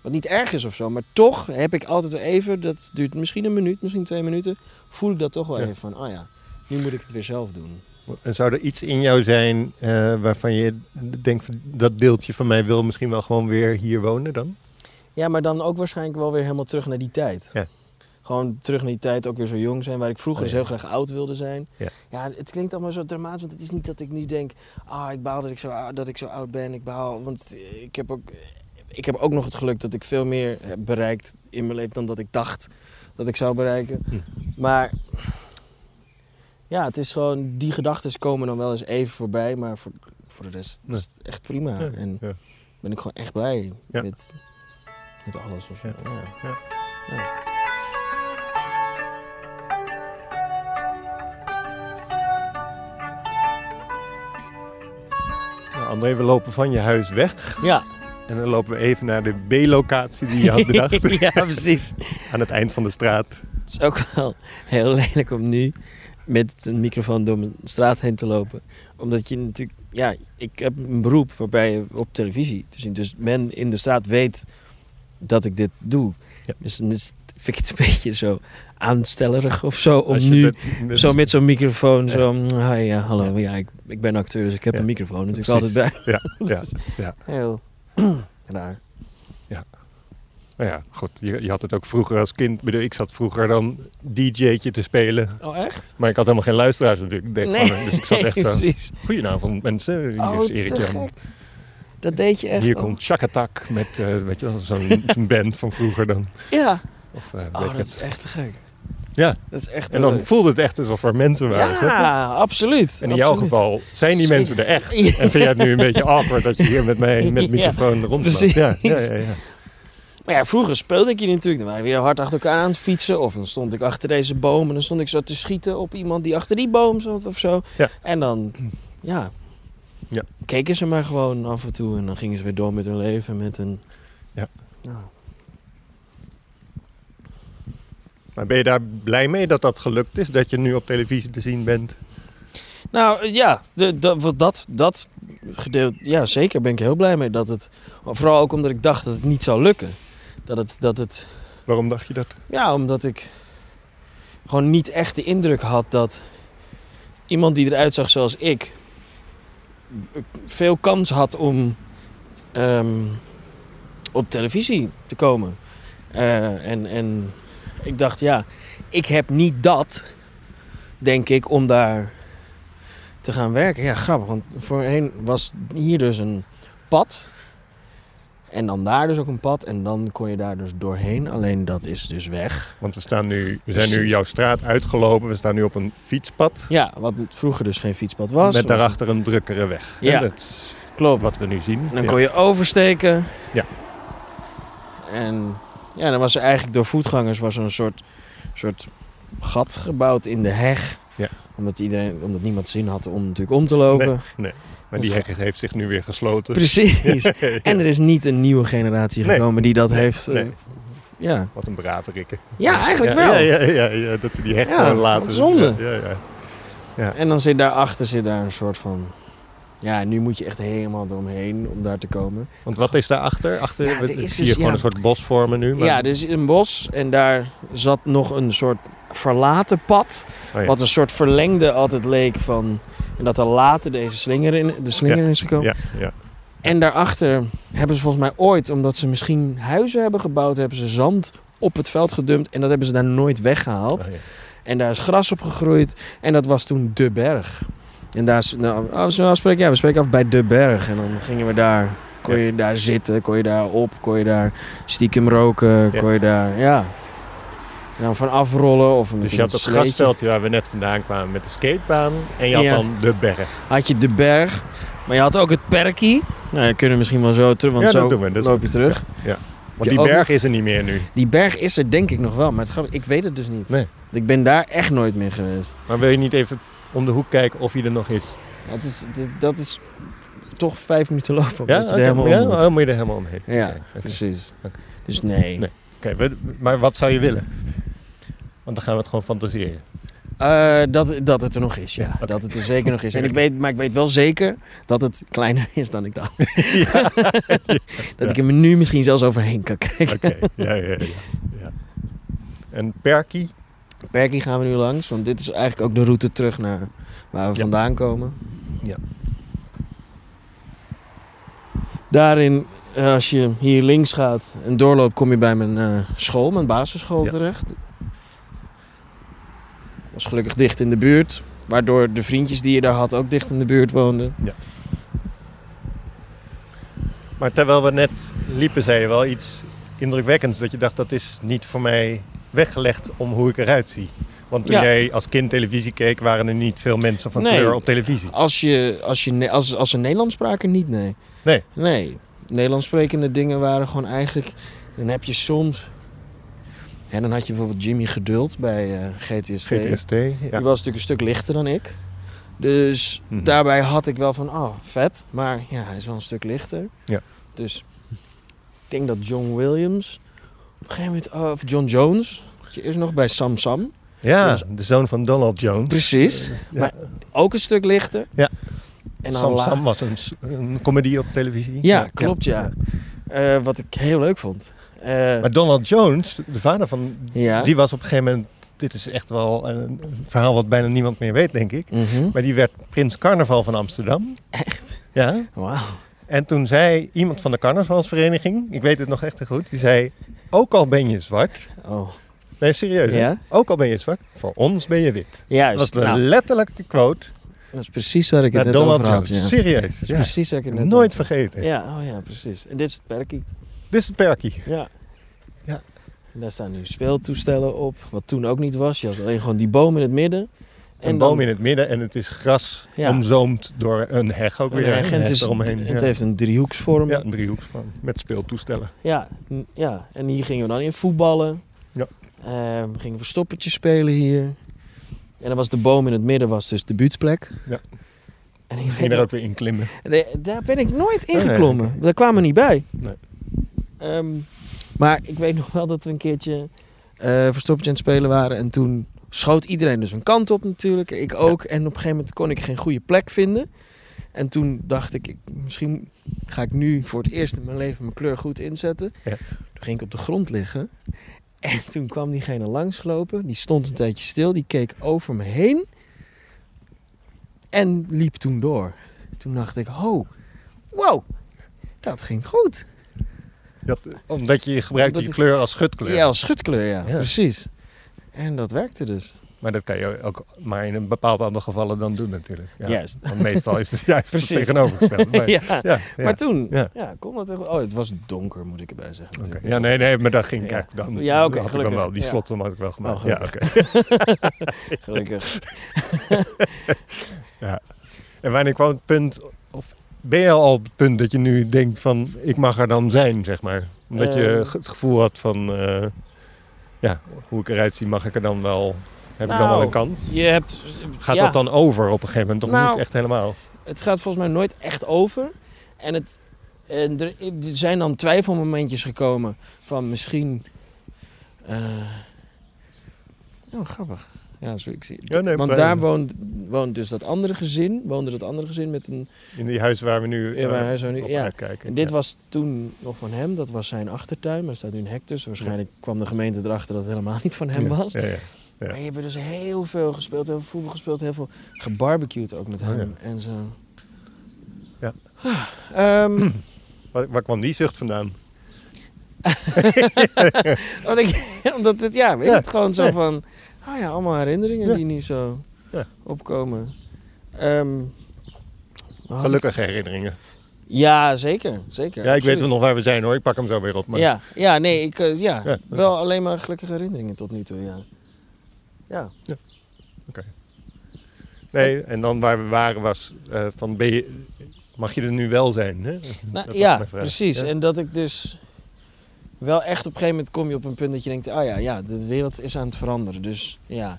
wat niet erg is of zo. Maar toch heb ik altijd wel even, dat duurt misschien een minuut, misschien twee minuten, voel ik dat toch wel Ja. even van, oh ja, nu moet ik het weer zelf doen. En zou er iets in jou zijn eh, waarvan je denkt, dat deeltje van mij wil misschien wel gewoon weer hier wonen dan? Ja, maar dan ook waarschijnlijk wel weer helemaal terug naar die tijd. Ja. Gewoon terug naar die tijd, ook weer zo jong zijn, waar ik vroeger Oh, dus ja. heel graag oud wilde zijn. Ja. het klinkt allemaal zo dramatisch, want het is niet dat ik nu denk, ah, ik baal dat ik zo, dat ik zo oud ben. Ik baal, want ik heb ook, ik heb ook nog het geluk dat ik veel meer heb bereikt in mijn leven dan dat ik dacht dat ik zou bereiken. Hm. Maar ja, het is gewoon, die gedachten komen dan wel eens even voorbij, maar voor, voor de rest is het echt prima. Ja, En ja. ben ik gewoon echt blij Ja. met, met alles. Of zo. Ja. Ja. Ja. Ja. Nou, André, we lopen van je huis weg Ja. en dan lopen we even naar de B-locatie die je had bedacht ja, precies. aan het eind van de straat. Het is ook wel heel lelijk om nu met een microfoon door mijn straat heen te lopen. Omdat je natuurlijk... Ja, ik heb een beroep waarbij je op televisie te zien. Dus men in de straat weet dat ik dit doe. Ja. Dus dan is, vind ik het een beetje zo aanstellerig of zo. Om nu met- met- zo met zo'n microfoon Ja. zo... Hi, ja, hallo. Ja, ik, ik ben acteur, dus ik heb Ja. een microfoon natuurlijk Precies. altijd bij. Ja, ja, ja. Heel raar. Nou ja, goed. Je, je had het ook vroeger als kind. Ik bedoel, Ik zat vroeger dan DJ'tje te spelen. Oh, echt? Maar ik had helemaal geen luisteraars natuurlijk. Ik deed gewoon, dus ik zat echt zo... precies. Goedenavond mensen, hier Oh, is te Erik Jan. gek. Dat deed je echt. Hier komt Shakatak met, eh, weet je wel, zo'n zo'n band van vroeger dan. Ja. Of, eh, weet Oh, dat het. is echt te gek. Ja, Dat is echt en dan leuk. voelde het echt alsof er mensen waren. Ja, absoluut. En in jouw geval zijn die mensen er echt. En vind jij het nu een beetje awkward dat je hier met mij met Ja, microfoon rondloopt? precies. Ja, ja, ja, ja. Maar ja, vroeger speelde ik hier natuurlijk. Dan waren we weer hard achter elkaar aan het fietsen. Of dan stond ik achter deze boom en dan stond ik zo te schieten op iemand die achter die boom zat of zo. Ja. En dan, ja, Ja. keken ze maar gewoon af en toe. En dan gingen ze weer door met hun leven met een... Ja. Maar ben je daar blij mee dat dat gelukt is? Dat je nu op televisie te zien bent? Nou ja, de, dat, dat gedeelte, ja zeker ben ik heel blij mee dat het, vooral ook omdat ik dacht dat het niet zou lukken. Dat het, dat het, Waarom dacht je dat? ja omdat ik gewoon niet echt de indruk had dat iemand die eruit zag zoals ik veel kans had om ehm, op televisie te komen. Eh, en, en ik dacht, ja, ik heb niet dat, denk ik, om daar te gaan werken. Ja, grappig, want voorheen was hier dus een pad. En dan daar dus ook een pad. En dan kon je daar dus doorheen. Alleen dat is dus weg. Want we, staan nu, we zijn nu jouw straat uitgelopen. We staan nu op een fietspad. Ja, wat vroeger dus geen fietspad was. met daarachter een drukkere weg. Ja. Klopt. wat we nu zien. En dan Ja. kon je oversteken. Ja. En ja, dan was er eigenlijk door voetgangers was er een soort, soort gat gebouwd in de heg. Ja. Omdat, iedereen, omdat niemand zin had om natuurlijk om te lopen. Nee, Maar die hek heeft zich nu weer gesloten. Precies. Ja. En er is niet een nieuwe generatie Nee. gekomen die dat heeft. eh. Ja. Wat een brave rikken. ja, eigenlijk wel. Ja, ja, ja, dat ze die gewoon wat laten. zonde. Ja, ja, ja. En dan zit daarachter zit daar een soort van. Ja, nu moet je echt helemaal eromheen om daar te komen. Want wat is daarachter? Achter, Ja, zie dus- je gewoon ja. een soort bos vormen nu. Maar... Ja, er is een bos en daar zat nog een soort verlaten pad. Oh ja. Wat een soort verlengde altijd leek van. En dat er later deze slinger in, de slinger in is gekomen. Ja, ja. En daarachter hebben ze volgens mij ooit, omdat ze misschien huizen hebben gebouwd, hebben ze zand op het veld gedumpt. En dat hebben ze daar nooit weggehaald. Oh, ja. En daar is gras op gegroeid. En dat was toen De Berg. En daar is, nou, oh, we afspreken? Ja, we spreken af bij De Berg. En dan gingen we daar, kon je daar zitten, kon je daar op, kon je daar stiekem roken, kon je daar, ja. En dan van afrollen of met Dus je een had sleetje. grasveldje waar we net vandaan kwamen met de skatebaan. En je had Ja. dan de berg. Had je De Berg, maar je had ook het Perkie. Nou, dat kunnen we misschien wel zo terug, want Ja, zo doen we. Loop je terug. Want Je die berg is er niet meer nu. Die berg is er denk ik nog wel, maar het, ik weet het dus niet. Nee. Ik ben daar echt nooit meer geweest. Maar wil je niet even om de hoek kijken of hij er nog is? Ja, Het is, het dat is toch vijf minuten lopen. Ja, je Oké, helemaal ja? moet. Oh, moet je er helemaal omheen. Ja, precies. Dus nee. Nee. Oké, maar wat zou je willen? Want dan gaan we het gewoon fantaseren. Eh, dat, dat het er nog is, ja. Dat het er zeker nog is. En ik weet, maar ik weet wel zeker dat het kleiner is dan ik dacht. dat ik er nu misschien zelfs overheen kan kijken. Oké, ja, ja, ja, ja. En Perky? Perkie gaan we nu langs, want dit is eigenlijk ook de route terug naar waar we vandaan komen. Ja. Daarin, eh, als je hier links gaat en doorloopt, kom je bij mijn eh, school, mijn basisschool terecht. Was gelukkig dicht in de buurt, waardoor de vriendjes die je daar had ook dicht in de buurt woonden. Maar terwijl we net liepen, zei je wel iets indrukwekkends. Dat je dacht, dat is niet voor mij weggelegd om hoe ik eruit zie. Want toen Ja. jij als kind televisie keek, waren er niet veel mensen van Nee. kleur op televisie. Als, je, als, je, als, als ze Nederlands spraken, niet, nee. Nee. Nee. Nederlands sprekende dingen waren gewoon eigenlijk... Dan heb je soms... En dan had je bijvoorbeeld Jimmy Geduld bij eh, GTST. GTST, Die ja. was natuurlijk een stuk lichter dan ik. Dus Mhm. daarbij had ik wel van, oh, vet. Maar ja, hij is wel een stuk lichter. Ja. Dus ik denk dat John Williams... Op een gegeven moment... of John Jones. Je eerst nog bij Sam Sam. Ja, de zoon van Donald Jones. Precies. Ja. Maar ook een stuk lichter. Ja. En Sam Sam was een, een comedy op televisie. Ja, klopt ja. Eh, wat ik heel leuk vond. Eh, Maar Donald Jones, de vader van... ja. Die was op een gegeven moment... Dit is echt wel een verhaal wat bijna niemand meer weet, denk ik. Mhm. Maar die werd prins carnaval van Amsterdam. Echt? Ja. Wauw. En toen zei iemand van de carnavalsvereniging... Ik weet het nog echt goed. Die zei... ook al ben je zwart. Oh, Nee, serieus. Ja? Ook al ben je zwart, voor ons ben je wit. juist. Dat was de Nou, letterlijke quote dat is precies waar ik het net Donald over had. Ja. Serieus. Dat is ja. precies waar ik het net Nooit over- vergeten. Ja, oh ja, precies. En dit is het perkie. Dit is het perkie. Ja. Ja. En daar staan nu speeltoestellen op, wat toen ook niet was. Je had alleen gewoon die boom in het midden. Een dan- boom in het midden en het is gras Ja. omzoomd door een heg ook een weer. heg. Een En het, is, eromheen. het ja. heeft een driehoeksvorm. ja, een driehoeksvorm met speeltoestellen. Ja, ja, en hier gingen we dan in voetballen. Ja. Eh, we gingen verstoppertjes spelen hier. En dan was de boom in het midden was dus de buurtplek. Ja. En ik Ging er ook weer in klimmen. Nee, daar ben ik nooit nee, ingeklommen. Daar kwamen we niet bij. Nee. Ehm, maar ik weet nog wel dat we een keertje eh verstoppertje aan het spelen waren. En toen schoot iedereen dus een kant op natuurlijk. Ik ook. En op een gegeven moment kon ik geen goede plek vinden. En toen dacht ik, ik, misschien ga ik nu voor het eerst in mijn leven mijn kleur goed inzetten. Ja. Toen ging ik op de grond liggen. En toen kwam diegene langsgelopen. Die stond een tijdje stil. Die keek over me heen. En liep toen door. Toen dacht ik, oh, wow, dat ging goed. Omdat je je ik- kleur als schutkleur. Ja, als schutkleur, ja, Ja. precies. En dat werkte dus. Maar dat kan je ook maar in een bepaald aantal gevallen dan doen natuurlijk. Ja. Juist. Want meestal is het juist het tegenovergestelde. Maar, ja. ja, ja. Maar toen, Ja. ja. kon dat echt. Oh, het was donker, moet ik erbij zeggen. Ja, nee, nee, maar dat ging Ja. eigenlijk dan. Ja, oké, had ik dan wel. Die Ja. slotten had ik wel gemaakt. Oh, ja, oké. Gelukkig. En wanneer kwam het punt, of ben je al op het punt dat je nu denkt van, ik mag er dan zijn, zeg maar? Omdat je Eh. ge- het gevoel had van, eh, ja, hoe ik eruit zie, mag ik er dan wel, heb ik dan Nou, wel een kans? Je hebt... Gaat ja, dat dan over op een gegeven moment? Toch Nou, niet echt helemaal? Het gaat volgens mij nooit echt over. En, het, en er, er zijn dan twijfelmomentjes gekomen van misschien... eh, oh, grappig. Ja, zo, ik zie. Ja, nee, Want daar woont, woont dus dat andere gezin, woonde dat andere gezin met een In die huis waar we nu Ja, waar hij zo nu- op ja. uitkijken. En dit Ja. was toen nog van hem, dat was zijn achtertuin, maar er staat nu een hek tussen. Waarschijnlijk kwam de gemeente erachter dat het helemaal niet van hem was. Ja, ja. Maar je hebt dus heel veel gespeeld, heel veel voetbal gespeeld, heel veel gebarbecued ook met Oh, hem en zo. Ja. Ah, ehm, Waar, waar kwam die zucht vandaan? omdat, ik, omdat het, ja, weet Ja. het gewoon zo Nee. van, ah ja, allemaal herinneringen Ja. die nu zo Ja. opkomen. Ehm, Gelukkige herinneringen. Ja, zeker, zeker. Ja, ik weet wel absoluut. nog waar we zijn hoor. Ik pak hem zo weer op. Maar... Ja, ja, nee, ik, eh, ja, Ja. wel alleen maar gelukkige herinneringen tot nu toe, ja. Ja, Nee, en dan waar we waren was eh, van, ben je, mag je er nu wel zijn? Hè? Nou, ja precies. Ja. En dat ik dus wel echt op een gegeven moment kom je op een punt dat je denkt, ah ja, ja, de wereld is aan het veranderen. Dus ja,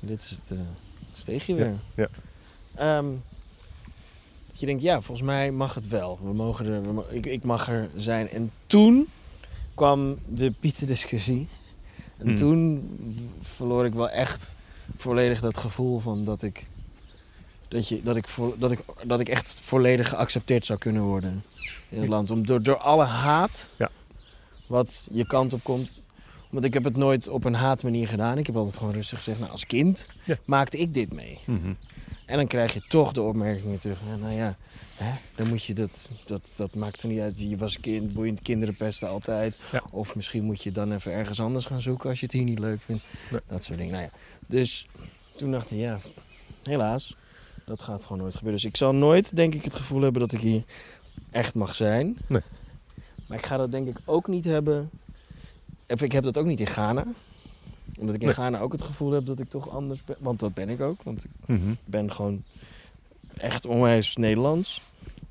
dit is het eh steegje weer. ja. Ehm, dat je denkt, ja, volgens mij mag het wel. We mogen er, we ik, ik mag er zijn. En toen kwam de Pieten-discussie. En Hmm. toen verloor ik wel echt volledig dat gevoel van dat ik, dat je, dat ik, vo- dat ik, dat ik echt volledig geaccepteerd zou kunnen worden in het land. Om, door, door alle haat Ja. Wat je kant op komt. Want ik heb het nooit op een haatmanier gedaan. Ik heb altijd gewoon rustig gezegd, nou als kind Ja. maakte ik dit mee. Mhm. En dan krijg je toch de opmerkingen terug. Ja, nou ja, hè, dan moet je dat, dat, dat maakt er niet uit. Je was kind, boeiend kinderen pesten altijd. Ja. Of misschien moet je dan even ergens anders gaan zoeken als je het hier niet leuk vindt. Nee. Dat soort dingen. Nou ja, dus toen dacht ik, ja, helaas, dat gaat gewoon nooit gebeuren. Dus ik zal nooit, denk ik, het gevoel hebben dat ik hier echt mag zijn. Nee. Maar ik ga dat denk ik ook niet hebben. Of ik heb dat ook niet in Ghana. Omdat ik in Nee. Ghana ook het gevoel heb dat ik toch anders ben. Want dat ben ik ook. Want ik Mhm. ben gewoon echt onwijs Nederlands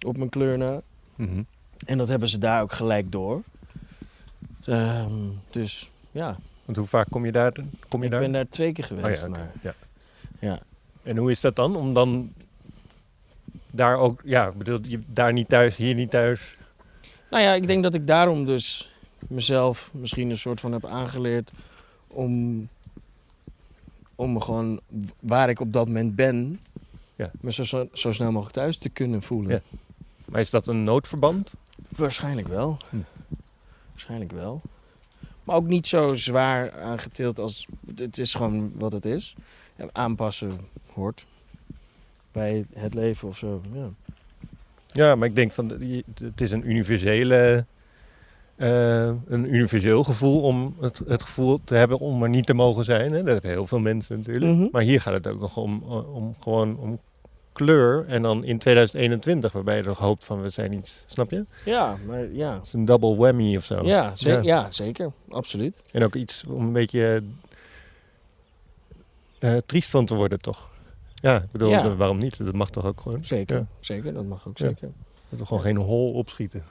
op mijn kleur na. Mhm. En dat hebben ze daar ook gelijk door. Ehm, dus ja, Want hoe vaak kom je daar? Kom je ik daar? ben daar twee keer Oh geweest. ja, maar, ja. ja. En hoe is dat dan? Om dan daar ook, ja, bedoel, je daar niet thuis, hier niet thuis. Nou ja, ik denk dat ik daarom dus mezelf misschien een soort van heb aangeleerd om, om me gewoon waar ik op dat moment ben, Ja. me zo, zo, zo snel mogelijk thuis te kunnen voelen. Ja. Maar is dat een noodverband? Waarschijnlijk wel. Hm. Waarschijnlijk wel. Maar ook niet zo zwaar aangetild als... Het is gewoon wat het is. Aanpassen hoort bij het leven of zo. Ja. Ja, maar ik denk van, het is een universele eh, een universeel gevoel om het, het gevoel te hebben om er niet te mogen zijn. Hè? Dat hebben heel veel mensen natuurlijk. Mhm. Maar hier gaat het ook nog om, eh, om gewoon om kleur. En dan in 2021, waarbij je nog hoopt van we zijn iets, snap je? Ja, maar ja. Het is een double whammy of zo. Ja, ze- Ja. ja. zeker. Absoluut. En ook iets om een beetje eh, triest van te worden, toch? Ja, ik bedoel, Ja. waarom niet? Dat mag toch ook gewoon? Zeker. Ja. Zeker, dat mag ook zeker. Dat we gewoon geen hol opschieten.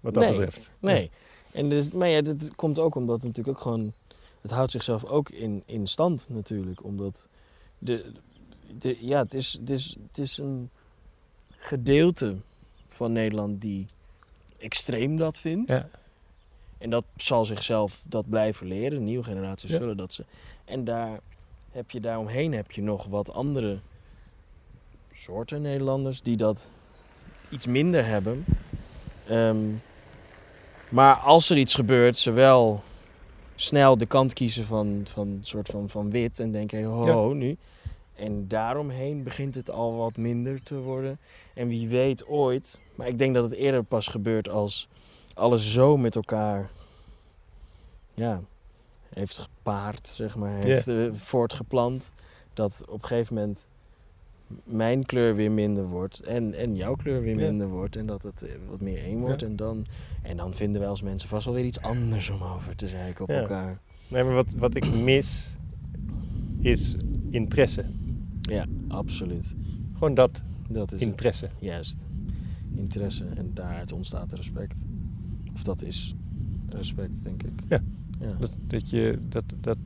Wat dat Nee. betreft. Nee. En dus, maar ja, dit komt ook omdat het natuurlijk ook gewoon... Het houdt zichzelf ook in, in stand natuurlijk. Omdat... De, de, ja, het is, het, is, het is een gedeelte van Nederland die extreem dat vindt. Ja. En dat zal zichzelf dat blijven leren. Nieuwe generaties Ja. zullen dat ze... En daar heb je daaromheen heb je nog wat andere soorten Nederlanders die dat iets minder hebben. Ehm, maar als er iets gebeurt, ze wel snel de kant kiezen van, van, soort van, van wit en denken, hey, ho, Ja. ho, nu. En daaromheen begint het al wat minder te worden. En wie weet ooit, maar ik denk dat het eerder pas gebeurt als alles zo met elkaar ja, heeft gepaard, zeg maar, heeft eh, voortgeplant. Dat op een gegeven moment mijn kleur weer minder wordt en, en jouw kleur weer Ja. minder wordt. En dat het eh, wat meer één wordt. Ja. En, dan, en dan vinden wij als mensen vast wel weer iets anders om over te zeiken op Ja. elkaar. Nee, maar wat, wat ik mis is interesse. Ja, absoluut. Gewoon dat, Dat is het. interesse. Juist. Interesse en daaruit ontstaat respect. Of dat is respect, denk ik. Ja. Ja. Dat, dat, je, dat, dat,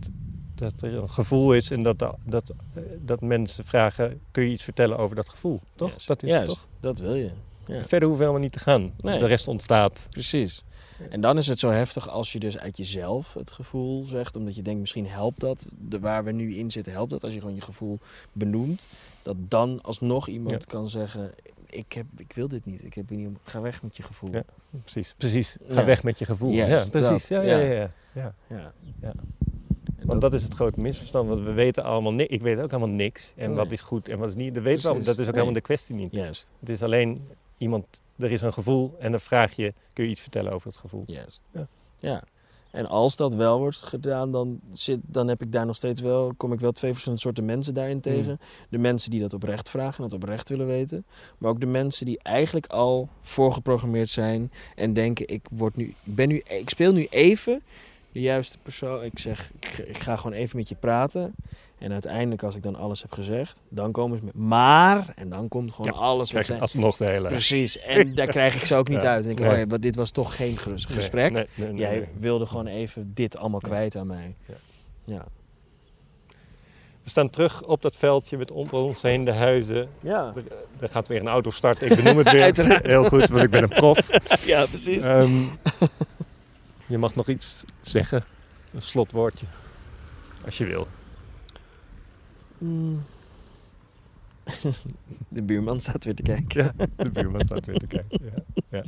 dat er een gevoel is en dat, dat, dat mensen vragen, kun je iets vertellen over dat gevoel? Toch? Juist. Dat is Juist, toch? dat wil je. Ja. Verder hoeven we helemaal niet te gaan. Nee. De rest ontstaat. Precies. En dan is het zo heftig als je dus uit jezelf het gevoel zegt, omdat je denkt misschien helpt dat, de, waar we nu in zitten helpt dat, als je gewoon je gevoel benoemt, dat dan alsnog iemand Ja. kan zeggen, ik, heb, ik wil dit niet, ik heb hier niet om, ga weg met je gevoel. Ja. Precies, precies. Ga weg met je gevoel. Juist, ja, precies. dat. Ja, ja, Ja. ja, Want dat is het grote misverstand. Want we weten allemaal niks. Ik weet ook helemaal niks. En Nee. wat is goed en wat is niet. Dat weten we allemaal. Precies. Dat is ook Nee. helemaal de kwestie niet. Juist, Het is alleen iemand, er is een gevoel en dan vraag je, kun je iets vertellen over het gevoel? juist. Ja. Ja. En als dat wel wordt gedaan, dan, zit, dan heb ik daar nog steeds wel, kom ik wel twee verschillende soorten mensen daarin tegen. De mensen die dat oprecht vragen en dat oprecht willen weten. Maar ook de mensen die eigenlijk al voorgeprogrammeerd zijn en denken, ik, word nu, ik, ben nu, ik speel nu even de juiste persoon. Ik zeg, ik, ga- ik ga gewoon even met je praten. En uiteindelijk, als ik dan alles heb gezegd, dan komen ze met maar. En dan komt gewoon Ja, alles wat Krijg je zij... alsnog de hele... Precy. En daar krijg ik ze ook niet Ja. uit. En ik, Nee. oh ja, dit was toch geen gerust Nee, gesprek. nee, Jij wilde gewoon even dit allemaal kwijt aan mij. Ja. Ja. We staan terug op dat veldje met om ons heen de huizen. Ja, Er, gaat weer een auto starten. Ik benoem het weer. Heel goed, want ik ben een prof. ja precies. Ehm, je mag nog iets zeggen. Een slotwoordje. Als je wil. Mm. De buurman staat weer te kijken. Ja, de buurman staat weer te kijken. Ja, ja.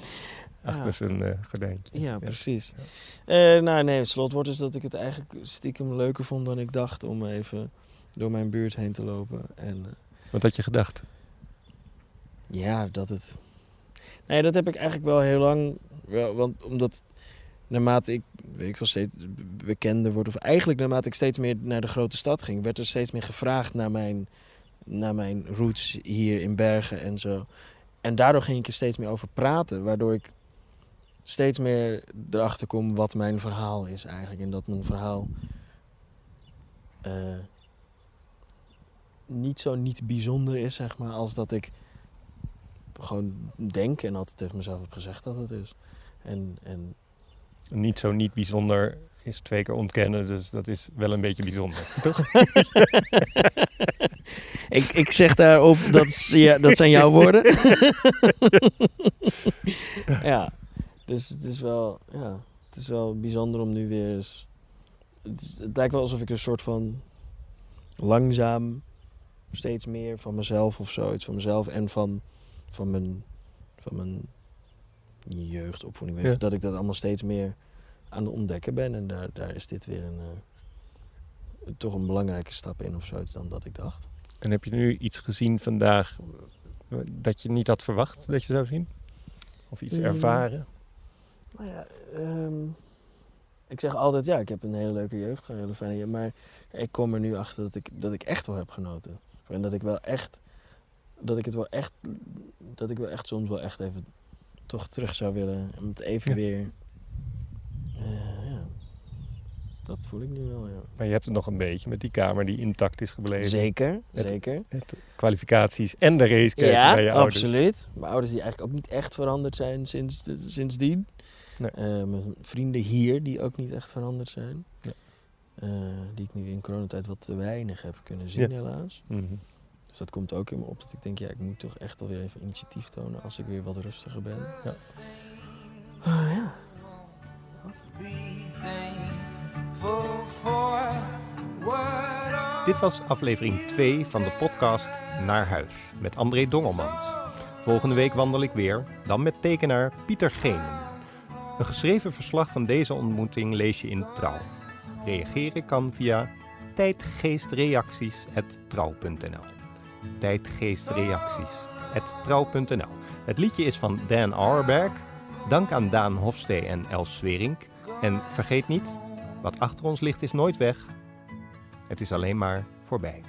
Achter Ja. zijn gordijntje. Ja, precies. Eh, nou nee, het slotwoord is dat ik het eigenlijk stiekem leuker vond dan ik dacht om even door mijn buurt heen te lopen. En eh, Wat had je gedacht? ja, dat het... Nee, dat heb ik eigenlijk wel heel lang... Wel, want omdat naarmate ik, weet ik wel, steeds bekender word... of eigenlijk naarmate ik steeds meer naar de grote stad ging... werd er steeds meer gevraagd naar mijn, naar mijn roots hier in Bergen en zo. En daardoor ging ik er steeds meer over praten. Waardoor ik steeds meer erachter kom wat mijn verhaal is eigenlijk. En dat mijn verhaal eh, niet zo niet bijzonder is, zeg maar, als dat ik gewoon denk en altijd tegen mezelf heb gezegd dat het is. En, en Niet zo niet bijzonder is twee keer ontkennen, dus dat is wel een beetje bijzonder. ik, ik zeg daarop, dat, is- ja, dat zijn jouw woorden. ja, dus het is wel, ja, het is wel bijzonder om nu weer eens... Het, is- het lijkt wel alsof ik een soort van langzaam steeds meer van mezelf of zoiets van mezelf en van, van mijn, van mijn jeugdopvoeding, weet ik, Ja. dat ik dat allemaal steeds meer aan het ontdekken ben. En daar, daar is dit weer een, eh, toch een belangrijke stap in of zoiets dan dat ik dacht. En heb je nu iets gezien vandaag eh, dat je niet had verwacht dat je zou zien? Of iets ervaren? Nou ja, ehm, ik zeg altijd ja, ik heb een hele leuke jeugd, een hele fijne jeugd. Maar ik kom er nu achter dat ik, dat ik echt wel heb genoten. En dat ik wel echt, dat ik het wel echt, dat ik wel echt soms wel echt even toch terug zou willen. Om het even Ja. weer, eh, ja. Dat voel ik nu wel, ja. Maar je hebt het nog een beetje met die kamer die intact is gebleven. Zeker, Het- zeker. Het kwalificaties en de race kijken Ja, bij je ouders. absoluut. Mijn ouders die eigenlijk ook niet echt veranderd zijn sinds de, sindsdien. Nee. Eh, mijn vrienden hier die ook niet echt veranderd zijn. Nee. Eh, die ik nu in coronatijd wat te weinig heb kunnen zien Ja. helaas. Mhm. Dus dat komt ook in me op dat ik denk, ja, ik moet toch echt alweer even initiatief tonen als ik weer wat rustiger ben. Ja. Ah, ja. Dit was aflevering 2 van de podcast Naar Huis met André Dongelmans. Volgende week wandel ik weer, dan met tekenaar Pieter Genen. Een geschreven verslag van deze ontmoeting lees je in Trouw. Reageren kan via tijdgeestreacties.trouw.nl Tijdgeestreacties.trouw.nl Het liedje is van Dan Auerberg. Dank aan Daan Hofstee en Els Swerink. En vergeet niet, wat achter ons ligt is nooit weg. Het is alleen maar voorbij.